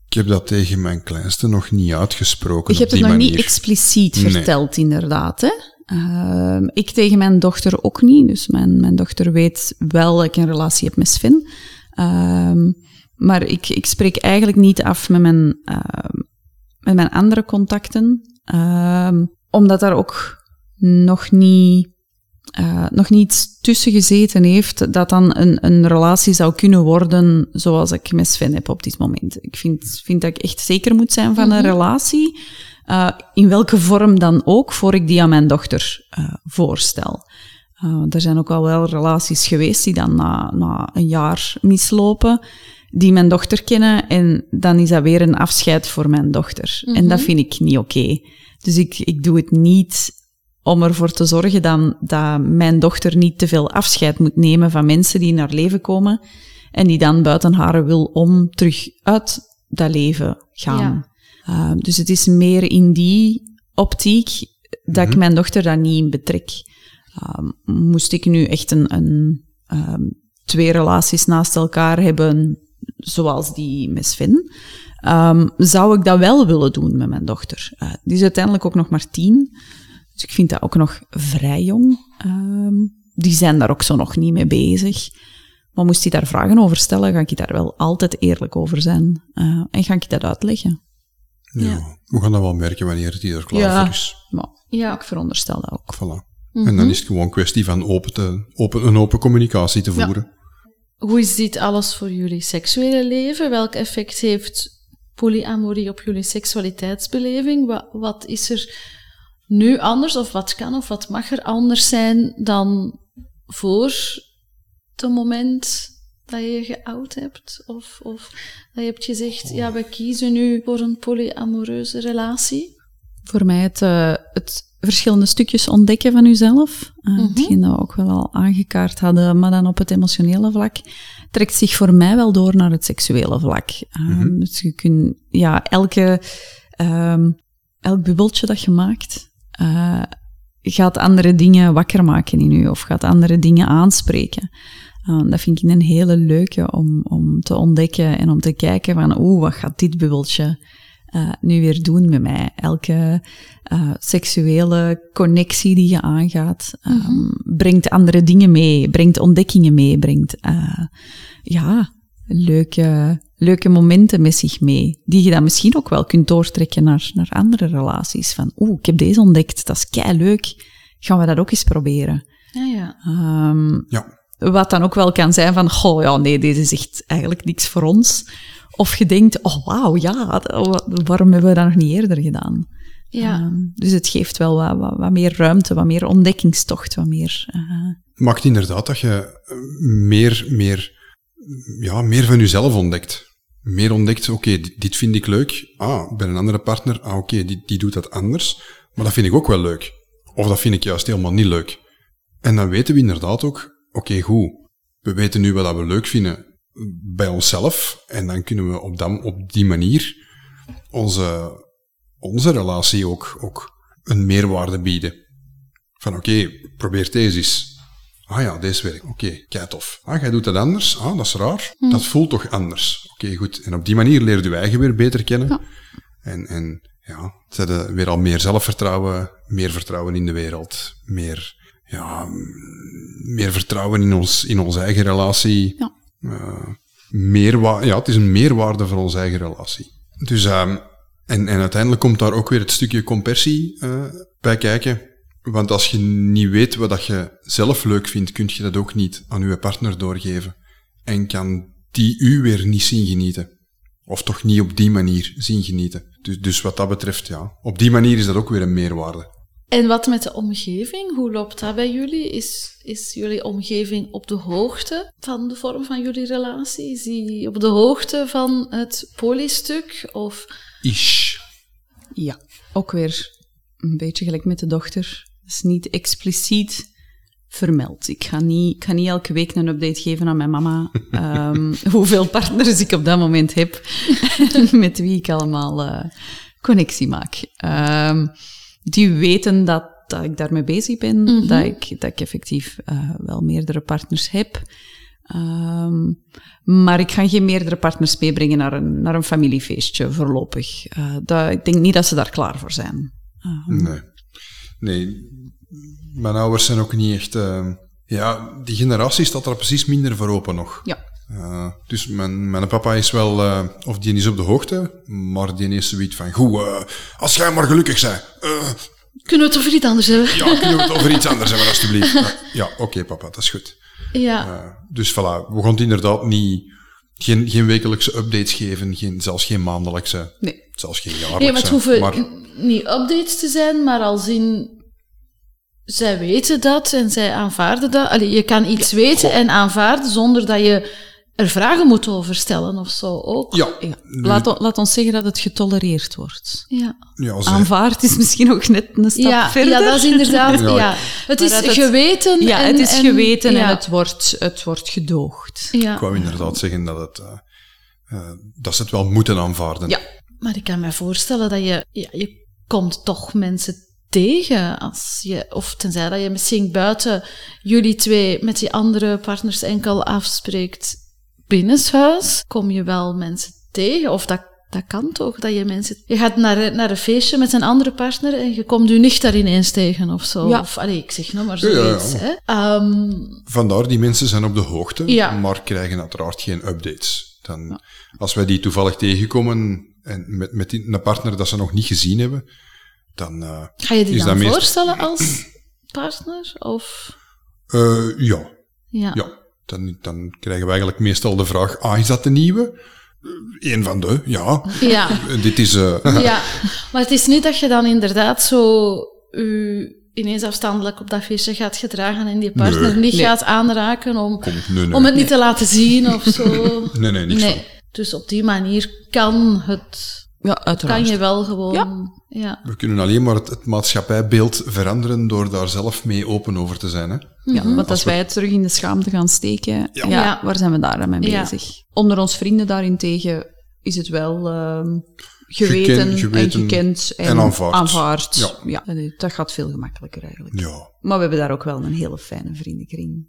Ik heb dat tegen mijn kleinste nog niet uitgesproken. Je hebt het nog manier. niet expliciet Nee. verteld, inderdaad. Hè? Ehm, ik tegen mijn dochter ook niet. Dus mijn, mijn dochter weet wel dat ik een relatie heb met Sven. Ehm, maar ik, ik spreek eigenlijk niet af met mijn, ehm, met mijn andere contacten. Ehm, omdat daar ook nog niet, eh, nog niets tussen gezeten heeft dat dan een, een relatie zou kunnen worden zoals ik met Sven heb op dit moment. Ik vind, vind dat ik echt zeker moet zijn van een relatie. eh, in welke vorm dan ook, voor ik die aan mijn dochter eh, voorstel. Eh, er zijn ook al wel relaties geweest die dan na, na een jaar mislopen, die mijn dochter kennen, en dan is dat weer een afscheid voor mijn dochter. En dat vind ik niet oké. Dus ik, ik doe het niet om ervoor te zorgen dan, dat mijn dochter niet te veel afscheid moet nemen van mensen die in haar leven komen en die dan buiten haar wil om terug uit dat leven gaan. Ja. Uh, dus het is meer in die optiek dat ik mijn dochter daar niet in betrek. Um, moest ik nu echt een, een um, twee relaties naast elkaar hebben, zoals die met Sven, um, zou ik dat wel willen doen met mijn dochter. Uh, die is uiteindelijk ook nog maar tien, dus ik vind dat ook nog vrij jong. Um, die zijn daar ook zo nog niet mee bezig. Maar moest hij daar vragen over stellen, ga ik daar wel altijd eerlijk over zijn. Uh, en ga ik dat uitleggen. Ja, Ja. we gaan dat wel merken wanneer het er klaar Ja. voor is. Maar Ja. ik veronderstel dat ook. Voilà. En dan is het gewoon een kwestie van open te, open, een open communicatie te Ja. voeren. Hoe is dit alles voor jullie seksuele leven? Welk effect heeft polyamorie op jullie seksualiteitsbeleving? Wat, wat is er nu anders, of wat kan of wat mag er anders zijn dan voor het moment dat je je geout hebt? Of, of dat je hebt gezegd, ja, we kiezen nu voor een polyamoreuze relatie? Voor mij het, uh, het verschillende stukjes ontdekken van uzelf. Uh, mm -hmm. Hetgeen dat we ook wel al aangekaart hadden, maar dan op het emotionele vlak, trekt zich voor mij wel door naar het seksuele vlak. Mm -hmm. Dus je kunt, ja, elke, um, elk bubbeltje dat je maakt, uh, gaat andere dingen wakker maken in u of gaat andere dingen aanspreken. Uh, dat vind ik een hele leuke om, om te ontdekken en om te kijken van, oeh, wat gaat dit bubbeltje uh, nu weer doen met mij? Elke uh, seksuele connectie die je aangaat, um, mm -hmm. brengt andere dingen mee, brengt ontdekkingen mee, brengt, ja, leuke, leuke momenten met zich mee, die je dan misschien ook wel kunt doortrekken naar, naar andere relaties. Van, oeh, ik heb deze ontdekt, dat is kei leuk, gaan we dat ook eens proberen? Ja, ja. Um, ja. Wat dan ook wel kan zijn van, goh, ja, nee, deze is echt eigenlijk niks voor ons. Of je denkt, oh wauw, ja, waarom hebben we dat nog niet eerder gedaan? Ja. Um, dus het geeft wel wat, wat, wat, meer ruimte, wat meer ontdekkingstocht, wat meer... Uh... Maakt inderdaad dat je meer, meer, ja, meer van jezelf ontdekt. Meer ontdekt, oké, okay, dit, dit, vind ik leuk. Ah, bij een andere partner, ah, oké, okay, die, die doet dat anders. Maar dat vind ik ook wel leuk. Of dat vind ik juist helemaal niet leuk. En dan weten we inderdaad ook, oké, okay, goed. We weten nu wat we leuk vinden bij onszelf. En dan kunnen we op, dan, op die manier onze, onze relatie ook, ook een meerwaarde bieden. Van oké, okay, probeer deze eens. Ah ja, deze werkt. Oké, okay, kei tof. Ah, jij doet dat anders. Ah, dat is raar. Hm. Dat voelt toch anders. Oké, okay, goed. En op die manier leer je eigen weer beter kennen. Ja. En, en ja, ze hebben weer al meer zelfvertrouwen, meer vertrouwen in de wereld, meer, ja, meer vertrouwen in, ons, in onze eigen relatie. Ja. Uh, meerwa- ja, het is een meerwaarde voor onze eigen relatie. Dus, um, en, en uiteindelijk komt daar ook weer het stukje compersie uh, bij kijken. Want als je niet weet wat dat je zelf leuk vindt, kun je dat ook niet aan je partner doorgeven. En kan die u weer niet zien genieten. Of toch niet op die manier zien genieten. Dus, dus wat dat betreft, ja. Op die manier is dat ook weer een meerwaarde. En wat met de omgeving? Hoe loopt dat bij jullie? Is, is jullie omgeving op de hoogte van de vorm van jullie relatie? Is die op de hoogte van het polystuk? Of... Ish. Ja, ook weer een beetje gelijk met de dochter. Dat is niet expliciet vermeld. Ik ga niet, ik ga niet elke week een update geven aan mijn mama um, <laughs> hoeveel partners ik op dat moment heb, <laughs> met wie ik allemaal uh, connectie maak. Um, die weten dat, dat ik daarmee bezig ben, mm -hmm. dat, ik, dat ik effectief uh, wel meerdere partners heb. Um, maar ik ga geen meerdere partners meebrengen naar een, naar een familiefeestje voorlopig. Uh, dat, ik denk niet dat ze daar klaar voor zijn. Uh, nee. Nee, mijn ouders zijn ook niet echt. Uh, ja, die generatie staat er precies minder voor open nog. Ja. Uh, dus mijn, mijn papa is wel, uh, of die is op de hoogte, maar die is zoiets van, goed, als jij maar gelukkig bent. kunnen we het over iets anders hebben? Ja, kunnen we het over iets anders hebben, <laughs> alstublieft. ja, oké okay, papa, dat is goed. Ja. dus voilà, we gaan inderdaad niet, geen, geen wekelijkse updates geven, geen, zelfs geen maandelijkse, nee. zelfs geen jaarlijkse. Nee, maar het hoeven maar, niet updates te zijn, maar als in zij weten dat en zij aanvaarden dat. Allee, je kan iets weten en aanvaarden zonder dat je er vragen moet over stellen of zo ook. Ja. ja. Laat, laat, ons zeggen dat het getolereerd wordt. Ja. ja Aanvaard is misschien ook net een stap ja, verder. Ja, dat is inderdaad... <laughs> ja. Het is het, geweten Ja, en, het is en, geweten en, het, wordt, het wordt gedoogd. Ja. Ik wou inderdaad zeggen dat, het, uh, uh, dat ze het wel moeten aanvaarden. Ja. Maar ik kan me voorstellen dat je... Ja, je komt toch mensen tegen. Als je, of tenzij dat je misschien buiten jullie twee met die andere partners enkel afspreekt binnenshuis, kom je wel mensen tegen. Of dat, dat kan toch, dat je mensen... Je gaat naar, naar een feestje met een andere partner en je komt je nicht daar ineens tegen of zo. Ja. Of, allee, ik zeg nog maar zoiets. Ja, ja, hè. Um, Vandaar, die mensen zijn op de hoogte, Ja. maar krijgen uiteraard geen updates. Dan, Als wij die toevallig tegenkomen en met, met die, een partner dat ze nog niet gezien hebben, dan uh, Ga je die is dan meest- voorstellen als partner? Of... Uh, ja, Ja. Dan, dan krijgen we eigenlijk meestal de vraag, ah, is dat de nieuwe? Eén van de, ja. Ja. Uh, Dit is... uh, <laughs> ja. Maar het is niet dat je dan inderdaad zo u ineens afstandelijk op dat feestje gaat gedragen en die partner Nee. niet Nee. gaat aanraken om, Kom, nee, nee. om het niet te laten zien of zo. <laughs> Nee, nee, niks nee. van. Dus op die manier kan het Ja, uiteraard. kan je wel gewoon... Ja. ja. We kunnen alleen maar het, het maatschappijbeeld veranderen door daar zelf mee open over te zijn. Hè? Ja, want als wij het terug in de schaamte gaan steken, ja. Ja. waar zijn we daar dan mee Ja. bezig? Onder ons vrienden daarentegen is het wel ehm, geweten, Geken- geweten en gekend en, en aanvaard. aanvaard. Ja. Ja. dat gaat veel gemakkelijker eigenlijk. Ja. Maar we hebben daar ook wel een hele fijne vriendenkring.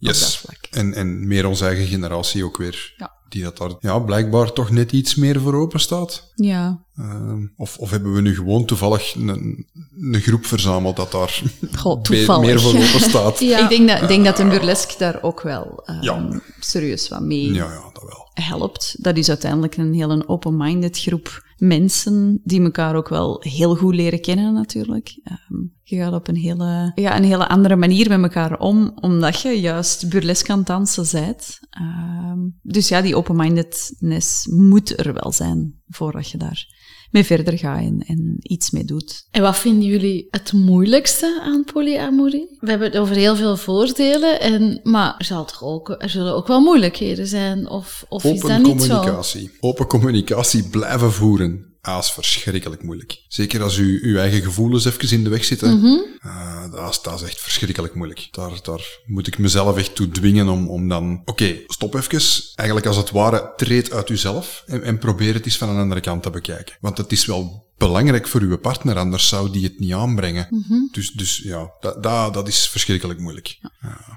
Yes. En, en meer onze eigen generatie ook weer. Ja. Die dat daar ja, blijkbaar toch net iets meer voor open staat. Ja, Ehm, of, of hebben we nu gewoon toevallig een, een groep verzameld dat daar Goh, toevallig. meer voor open staat? <laughs> Ja. Ik denk dat, ik denk dat een burlesque daar ook wel ehm, Ja. serieus wat mee Ja, ja, dat wel. helpt. Dat is uiteindelijk een hele open-minded groep mensen die elkaar ook wel heel goed leren kennen natuurlijk. Ehm, je gaat op een hele, ja, een hele andere manier met elkaar om, omdat je juist burlesque aan het dansen bent. Ehm, dus ja, die open-mindedness moet er wel zijn voordat je daar mee verder gaat en, en iets mee doet. En wat vinden jullie het moeilijkste aan polyamorie? We hebben het over heel veel voordelen, en, maar er, zal toch ook, er zullen ook wel moeilijkheden zijn? Of, of is dat Open niet zo? communicatie. Open communicatie blijven voeren. Ah, is verschrikkelijk moeilijk. Zeker als u uw eigen gevoelens even in de weg zitten. Dat, is, dat is echt verschrikkelijk moeilijk. Daar, daar moet ik mezelf echt toe dwingen om, om dan... Oké, stop even. Eigenlijk als het ware, treed uit uzelf en, en probeer het eens van een andere kant te bekijken. Want het is wel belangrijk voor uw partner, anders zou die het niet aanbrengen. Mhm. Dus, dus ja, dat, dat, dat is verschrikkelijk moeilijk.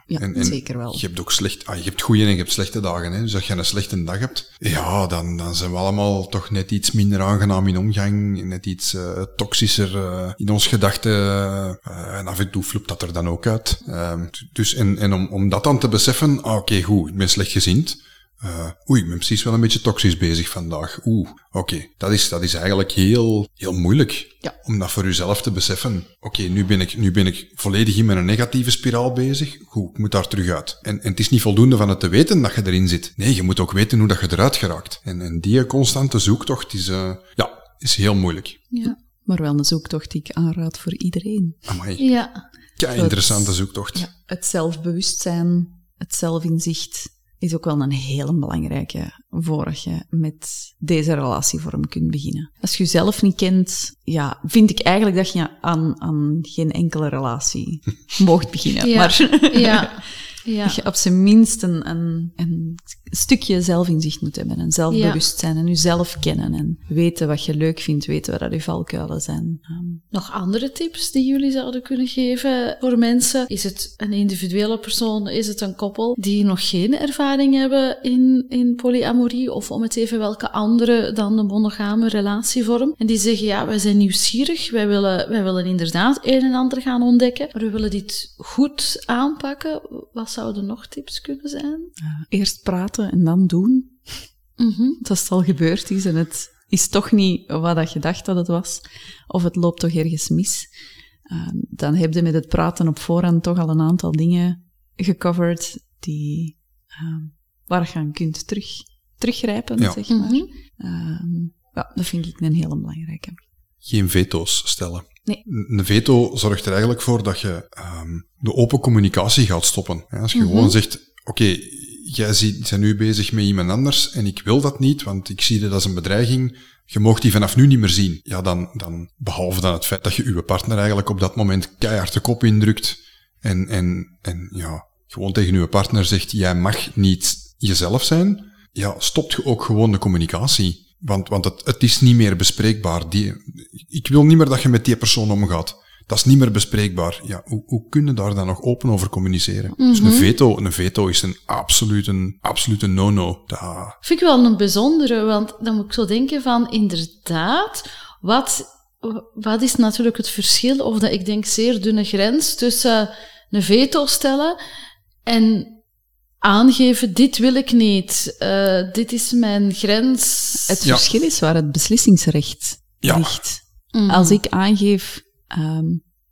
Ja, zeker wel. Je hebt ook slecht, ah, je hebt goede en je hebt slechte dagen. Hè? Dus als je een slechte dag hebt, ja, dan, dan zijn we allemaal toch net iets minder aangenaam in omgang, net iets eh, toxischer eh, in ons gedachten. eh, en af en toe floept dat er dan ook uit. Ehm, dus en, en om, om dat dan te beseffen, ah, oké, goed, ik ben slechtgezind. Eh, oei, ik ben precies wel een beetje toxisch bezig vandaag. Oeh, oké. Dat, is, dat is eigenlijk heel, heel moeilijk. Ja. Om dat voor uzelf te beseffen. Oké, nu, ben ik, nu ben ik volledig in mijn negatieve spiraal bezig. Goed, ik moet daar terug uit. En, en het is niet voldoende van het te weten dat je erin zit. Nee, je moet ook weten hoe dat je eruit geraakt. En, en die constante zoektocht is, eh, ja, is heel moeilijk. Ja. Maar wel een zoektocht die ik aanraad voor iedereen. Amai, ja. kei interessante zoektocht. Ja, het zelfbewustzijn, het zelfinzicht is ook wel een hele belangrijke voordat je met deze relatievorm kunt beginnen. Als je jezelf niet kent, ja, vind ik eigenlijk dat je aan, aan geen enkele relatie <laughs> mocht beginnen. Ja. Maar Ja. <laughs> ja. dat je op zijn minst een, een, een stukje zelfinzicht moet hebben. En zelfbewustzijn en jezelf kennen. En weten wat je leuk vindt, weten wat dat je valkuilen zijn. Ehm, Nog andere tips die jullie zouden kunnen geven voor mensen? Is het een individuele persoon? Is het een koppel die nog geen ervaring hebben in, in polyamorie? Of om het even welke andere dan de monogame relatievorm? En die zeggen, ja, wij zijn nieuwsgierig. Wij willen, wij willen inderdaad een en ander gaan ontdekken. Maar we willen dit goed aanpakken. Wat zouden nog tips kunnen zijn? eh, eerst praten en dan doen. Mhm. als het al gebeurd is en het is toch niet wat dat je dacht dat het was, of het loopt toch ergens mis, eh, dan heb je met het praten op voorhand toch al een aantal dingen gecoverd die, eh, waar je aan kunt terug, teruggrijpen, Ja. zeg maar. Mhm. Ehm, ja, dat vind ik een hele belangrijke. Geen veto's stellen. Nee. Een veto zorgt er eigenlijk voor dat je ehm, de open communicatie gaat stoppen. Hè, Als je Mhm. gewoon zegt, oké, jij ziet- bent nu bezig met iemand anders en ik wil dat niet, want ik zie dat als een bedreiging. Je mag die vanaf nu niet meer zien. Ja, dan, dan, behalve dan het feit dat je je partner eigenlijk op dat moment keihard de kop indrukt en, en, en ja, gewoon tegen je partner zegt, jij mag niet jezelf zijn, ja, stopt je ook gewoon de communicatie. Want, want het, het is niet meer bespreekbaar. Die, ik wil niet meer dat je met die persoon omgaat. Dat is niet meer bespreekbaar. Ja, hoe, hoe kun je daar dan nog open over communiceren? Dus een veto, een veto is een absolute, absolute no-no. Dat- Vind ik wel een bijzondere, want dan moet ik zo denken van, inderdaad, wat, wat is natuurlijk het verschil, of dat ik denk zeer dunne grens tussen een veto stellen en aangeven, dit wil ik niet, eh, dit is mijn grens. Het Ja. verschil is waar het beslissingsrecht Ja. ligt. Mm. Als ik aangeef, ehm,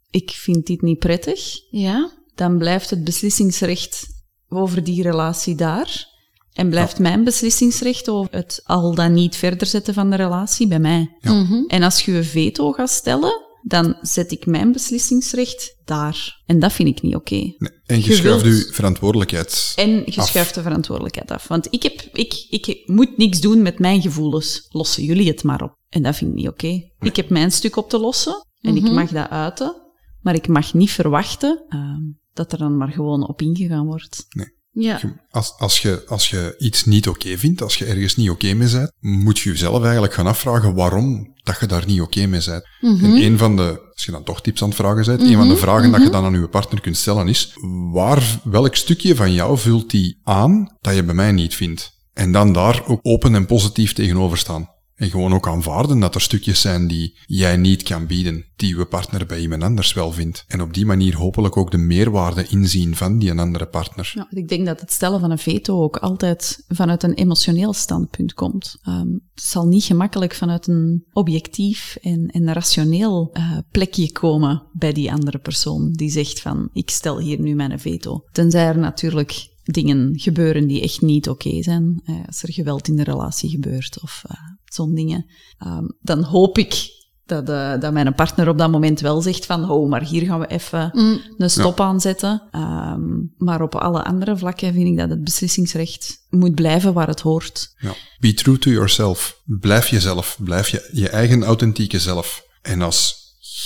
ik vind dit niet prettig, Ja? dan blijft het beslissingsrecht over die relatie daar. En blijft mijn beslissingsrecht over het al dan niet verder zetten van de relatie bij mij. Ja. Mhm. En als je een veto gaat stellen, dan zet ik mijn beslissingsrecht daar. En dat vind ik niet oké. nee. En je schuift je verantwoordelijkheid. En je schuift de verantwoordelijkheid af. Want ik, heb, ik, ik moet niks doen met mijn gevoelens. Lossen jullie het maar op. En dat vind ik niet oké. Ik heb mijn stuk op te lossen en ik mag dat uiten, maar ik mag niet verwachten ehm, dat er dan maar gewoon op ingegaan wordt. Ja. Als, als, je, als je iets niet oké vindt, als je ergens niet oké mee bent, moet je jezelf eigenlijk gaan afvragen waarom dat je daar niet oké mee bent. En een van de, als je dan toch tips aan het vragen bent, een van de vragen dat je dan aan je partner kunt stellen is, waar, welk stukje van jou vult die aan dat je bij mij niet vindt? En dan daar ook open en positief tegenover staan. En gewoon ook aanvaarden dat er stukjes zijn die jij niet kan bieden, die je partner bij iemand anders wel vindt. En op die manier hopelijk ook de meerwaarde inzien van die andere partner. Ja, ik denk dat het stellen van een veto ook altijd vanuit een emotioneel standpunt komt. Ehm, het zal niet gemakkelijk vanuit een objectief en, en rationeel eh, plekje komen bij die andere persoon die zegt van ik stel hier nu mijn veto. Tenzij er natuurlijk dingen gebeuren die echt niet oké zijn. Eh, als er geweld in de relatie gebeurt of uh, zo'n dingen. Um, dan hoop ik dat, uh, dat mijn partner op dat moment wel zegt van oh, maar hier gaan we even mm. een stop ja. aanzetten. Um, maar op alle andere vlakken vind ik dat het beslissingsrecht moet blijven waar het hoort. Ja. Be true to yourself. Blijf jezelf. Blijf je, je eigen authentieke zelf. En als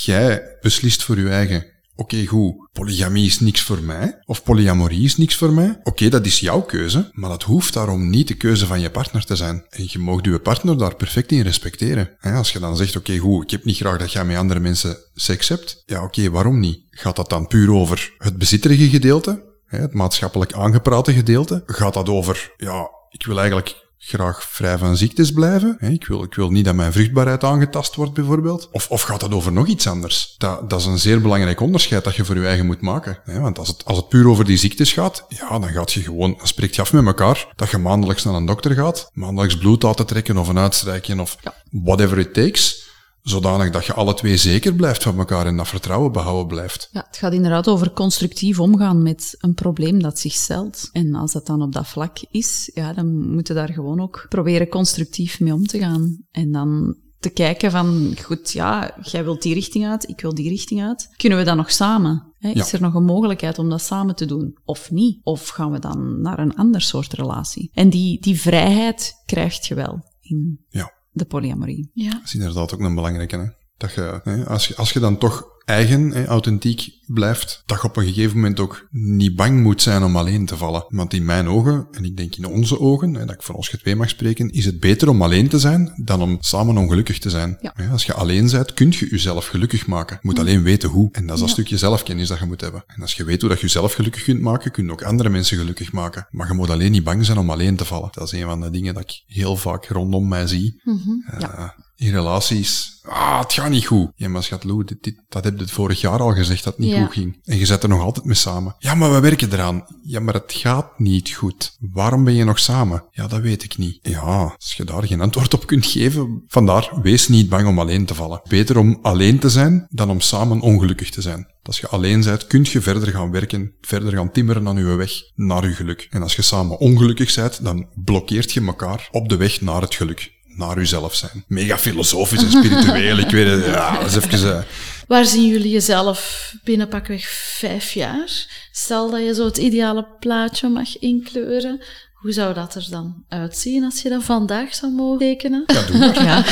jij beslist voor je eigen Oké, goed, polygamie is niks voor mij, of polyamorie is niks voor mij. Oké, dat is jouw keuze, maar dat hoeft daarom niet de keuze van je partner te zijn. En je mag je partner daar perfect in respecteren. Als je dan zegt, oké, okay, goed, ik heb niet graag dat jij met andere mensen seks hebt. Ja, oké, waarom niet? Gaat dat dan puur over het bezitterige gedeelte? Het maatschappelijk aangeprate gedeelte? Gaat dat over, ja, ik wil eigenlijk graag vrij van ziektes blijven. Ik wil, ik wil niet dat mijn vruchtbaarheid aangetast wordt, bijvoorbeeld. Of, of gaat dat over nog iets anders? Dat, dat is een zeer belangrijk onderscheid dat je voor je eigen moet maken. Want als het, als het puur over die ziektes gaat, ja, dan gaat je gewoon, dan spreekt je af met elkaar dat je maandelijks naar een dokter gaat, maandelijks bloed laten trekken of een uitstrijkje of whatever it takes zodanig dat je alle twee zeker blijft van elkaar en dat vertrouwen behouden blijft. Ja, het gaat inderdaad over constructief omgaan met een probleem dat zich stelt. En als dat dan op dat vlak is, ja, dan moeten daar gewoon ook proberen constructief mee om te gaan. En dan te kijken van, goed, ja, jij wilt die richting uit, ik wil die richting uit. Kunnen we dat nog samen? Hè? Is ja. er nog een mogelijkheid om dat samen te doen? Of niet? Of gaan we dan naar een ander soort relatie? En die, die vrijheid krijg je wel in ja de polyamorie. Ja. Dat is inderdaad ook een belangrijke. Hè? Dat je, hè, als, je, als je dan toch eigen, hè, authentiek blijft, dat je op een gegeven moment ook niet bang moet zijn om alleen te vallen. Want in mijn ogen, en ik denk in onze ogen, hè, dat ik voor ons twee mag spreken, is het beter om alleen te zijn dan om samen ongelukkig te zijn. Ja. Als je alleen bent, kun je jezelf gelukkig maken. Je moet alleen weten hoe. En dat is dat ja. stukje zelfkennis dat je moet hebben. En als je weet hoe dat je jezelf gelukkig kunt maken, kun je ook andere mensen gelukkig maken. Maar je moet alleen niet bang zijn om alleen te vallen. Dat is een van de dingen dat ik heel vaak rondom mij zie. Mm -hmm. uh, ja. In relaties, ah, het gaat niet goed. Ja, maar schat Lou, dit, dit, dat heb je vorig jaar al gezegd dat het niet En je zet er nog altijd mee samen. Ja, maar we werken eraan. Ja, maar het gaat niet goed. Waarom ben je nog samen? Ja, dat weet ik niet. Ja, als je daar geen antwoord op kunt geven, vandaar, wees niet bang om alleen te vallen. Beter om alleen te zijn dan om samen ongelukkig te zijn. Als je alleen bent, kun je verder gaan werken, verder gaan timmeren aan je weg naar je geluk. En als je samen ongelukkig bent, dan blokkeert je elkaar op de weg naar het geluk. Naar jezelf zijn. Mega filosofisch en spiritueel, ik weet het. Ja, dat is even... Uh, Waar zien jullie jezelf binnen pakweg vijf jaar? Stel dat je zo het ideale plaatje mag inkleuren. Hoe zou dat er dan uitzien als je dat vandaag zou mogen tekenen? ja, doe maar. Ja,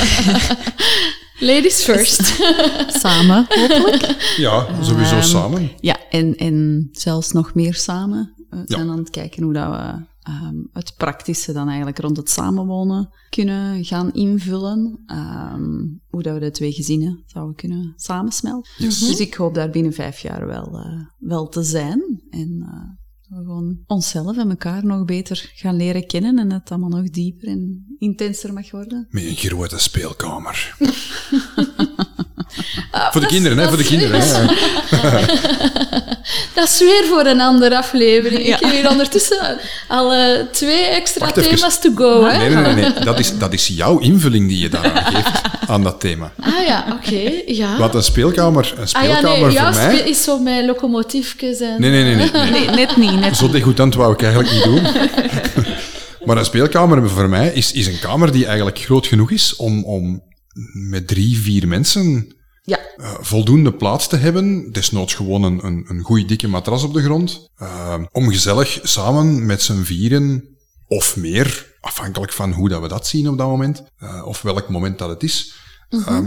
<laughs> Ladies first. <laughs> samen, hopelijk. Ja, sowieso Ehm, samen. Ja, en, en zelfs nog meer samen. We Ja. zijn aan het kijken hoe dat we ehm, het praktische dan eigenlijk rond het samenwonen kunnen gaan invullen. Ehm, hoe dat we de twee gezinnen zouden kunnen samensmelten. Yes. Dus ik hoop daar binnen vijf jaar wel, eh, wel te zijn. En dat we gewoon onszelf en elkaar nog beter gaan leren kennen en dat het allemaal nog dieper en intenser mag worden. Met een grote speelkamer. <laughs> voor de kinderen, hè, voor de kinderen. <laughs> <laughs> Dat is weer voor een andere aflevering. Ja. Ik heb hier ondertussen al eh, twee extra Wacht even. thema's to go. Hè? Nee, nee, nee, nee. Dat, is, dat is jouw invulling die je daaraan geeft, aan dat thema. Ah ja, oké. ja. Want een speelkamer, een ah ja, speelkamer nee, jouw voor mij... spe- is zo met locomotiefjes en... Nee, nee, nee, nee. nee. Nee, net niet. Net Zo degoutant wou ik eigenlijk niet doen. <laughs> maar een speelkamer voor mij is, is een kamer die eigenlijk groot genoeg is om, om met drie, vier mensen Ja, eh, voldoende plaats te hebben. Desnoods gewoon een, een, een goede dikke matras op de grond. Eh, om gezellig samen met z'n vieren of meer afhankelijk van hoe dat we dat zien op dat moment, uh, of welk moment dat het is, uh,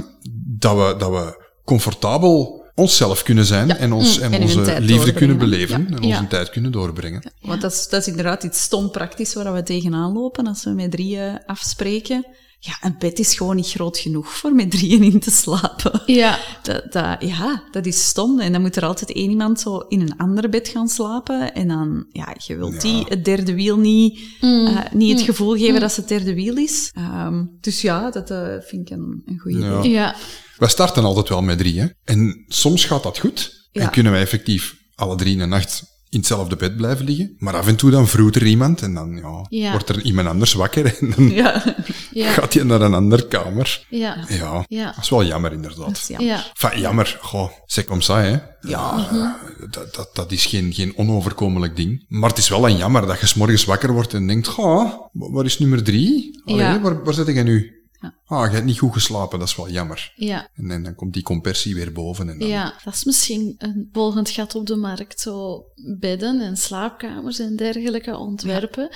dat, we, dat we comfortabel onszelf kunnen zijn en, ons, en, En onze liefde kunnen beleven en onze Ja. tijd kunnen doorbrengen. Want dat is, dat is inderdaad iets stom praktisch waar we tegenaan lopen als we met drieën afspreken. Ja, een bed is gewoon niet groot genoeg voor met drieën in te slapen. Ja, Dat, dat, ja, dat is stom. En dan moet er altijd één iemand zo in een ander bed gaan slapen. En dan, ja, je wilt die het derde wiel niet, eh, niet het gevoel geven dat ze het derde wiel is. Ehm, dus ja, dat eh, vind ik een, een goede Ja. idee. ja, Wij starten altijd wel met drie, hè. En soms gaat dat goed. Ja. En kunnen wij effectief alle drie in de nacht in hetzelfde bed blijven liggen. Maar af en toe dan vroet er iemand en dan ja, Ja. wordt er iemand anders wakker <laughs> en dan Ja, <laughs> ja, gaat hij naar een andere kamer. ja, Ja, Ja. dat is wel jammer inderdaad. dat is jammer. ja. Enfin, jammer, goh, c'est comme ça, hè. Ja. Eh, dat, dat, dat is geen, geen onoverkomelijk ding. Maar het is wel een jammer dat je 's morgens wakker wordt en denkt, goh, wa- waar is nummer drie? Allee, Ja. waar, waar zit jij nu? Ja. Ah, je hebt niet goed geslapen, dat is wel jammer. ja. En, en dan komt die compressie weer boven. En dan, Ja, dat is misschien een volgend gat op de markt. Zo bedden en slaapkamers en dergelijke ontwerpen,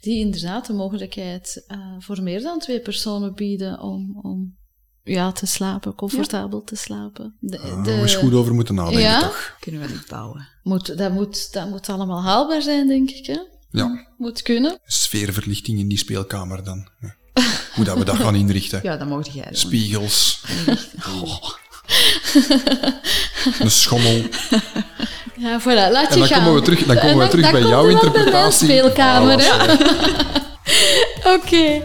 die inderdaad de mogelijkheid eh, voor meer dan twee personen bieden om, om ja, te slapen, comfortabel te slapen. De, Daar de- we eens goed over moeten nadenken, Ja? toch? Kunnen we niet bouwen. moet, dat, moet, dat moet allemaal haalbaar zijn, denk ik. Hè? Ja, Moet kunnen. sfeerverlichting in die speelkamer dan. Ja. Hoe dat we dat gaan <laughs> inrichten. Ja, dat mocht jij doen. Spiegels. Oh. Een schommel. Ja, voilà, laat En je dan gaan. komen we terug, dan komen we terug bij jouw er bij interpretatie. speelkamer, <laughs> Oké,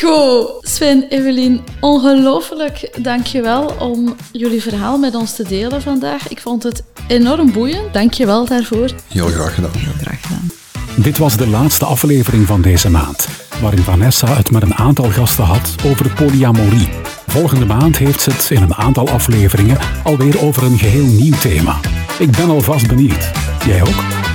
goed. Sven, Evelien, ongelooflijk dankjewel om jullie verhaal met ons te delen vandaag. Ik vond het enorm boeiend. Dankjewel daarvoor. Heel graag gedaan. Graag gedaan. Dit was de laatste aflevering van deze maand, waarin Vanessa het met een aantal gasten had over polyamorie. Volgende maand heeft ze het in een aantal afleveringen alweer over een geheel nieuw thema. Ik ben alvast benieuwd. Jij ook?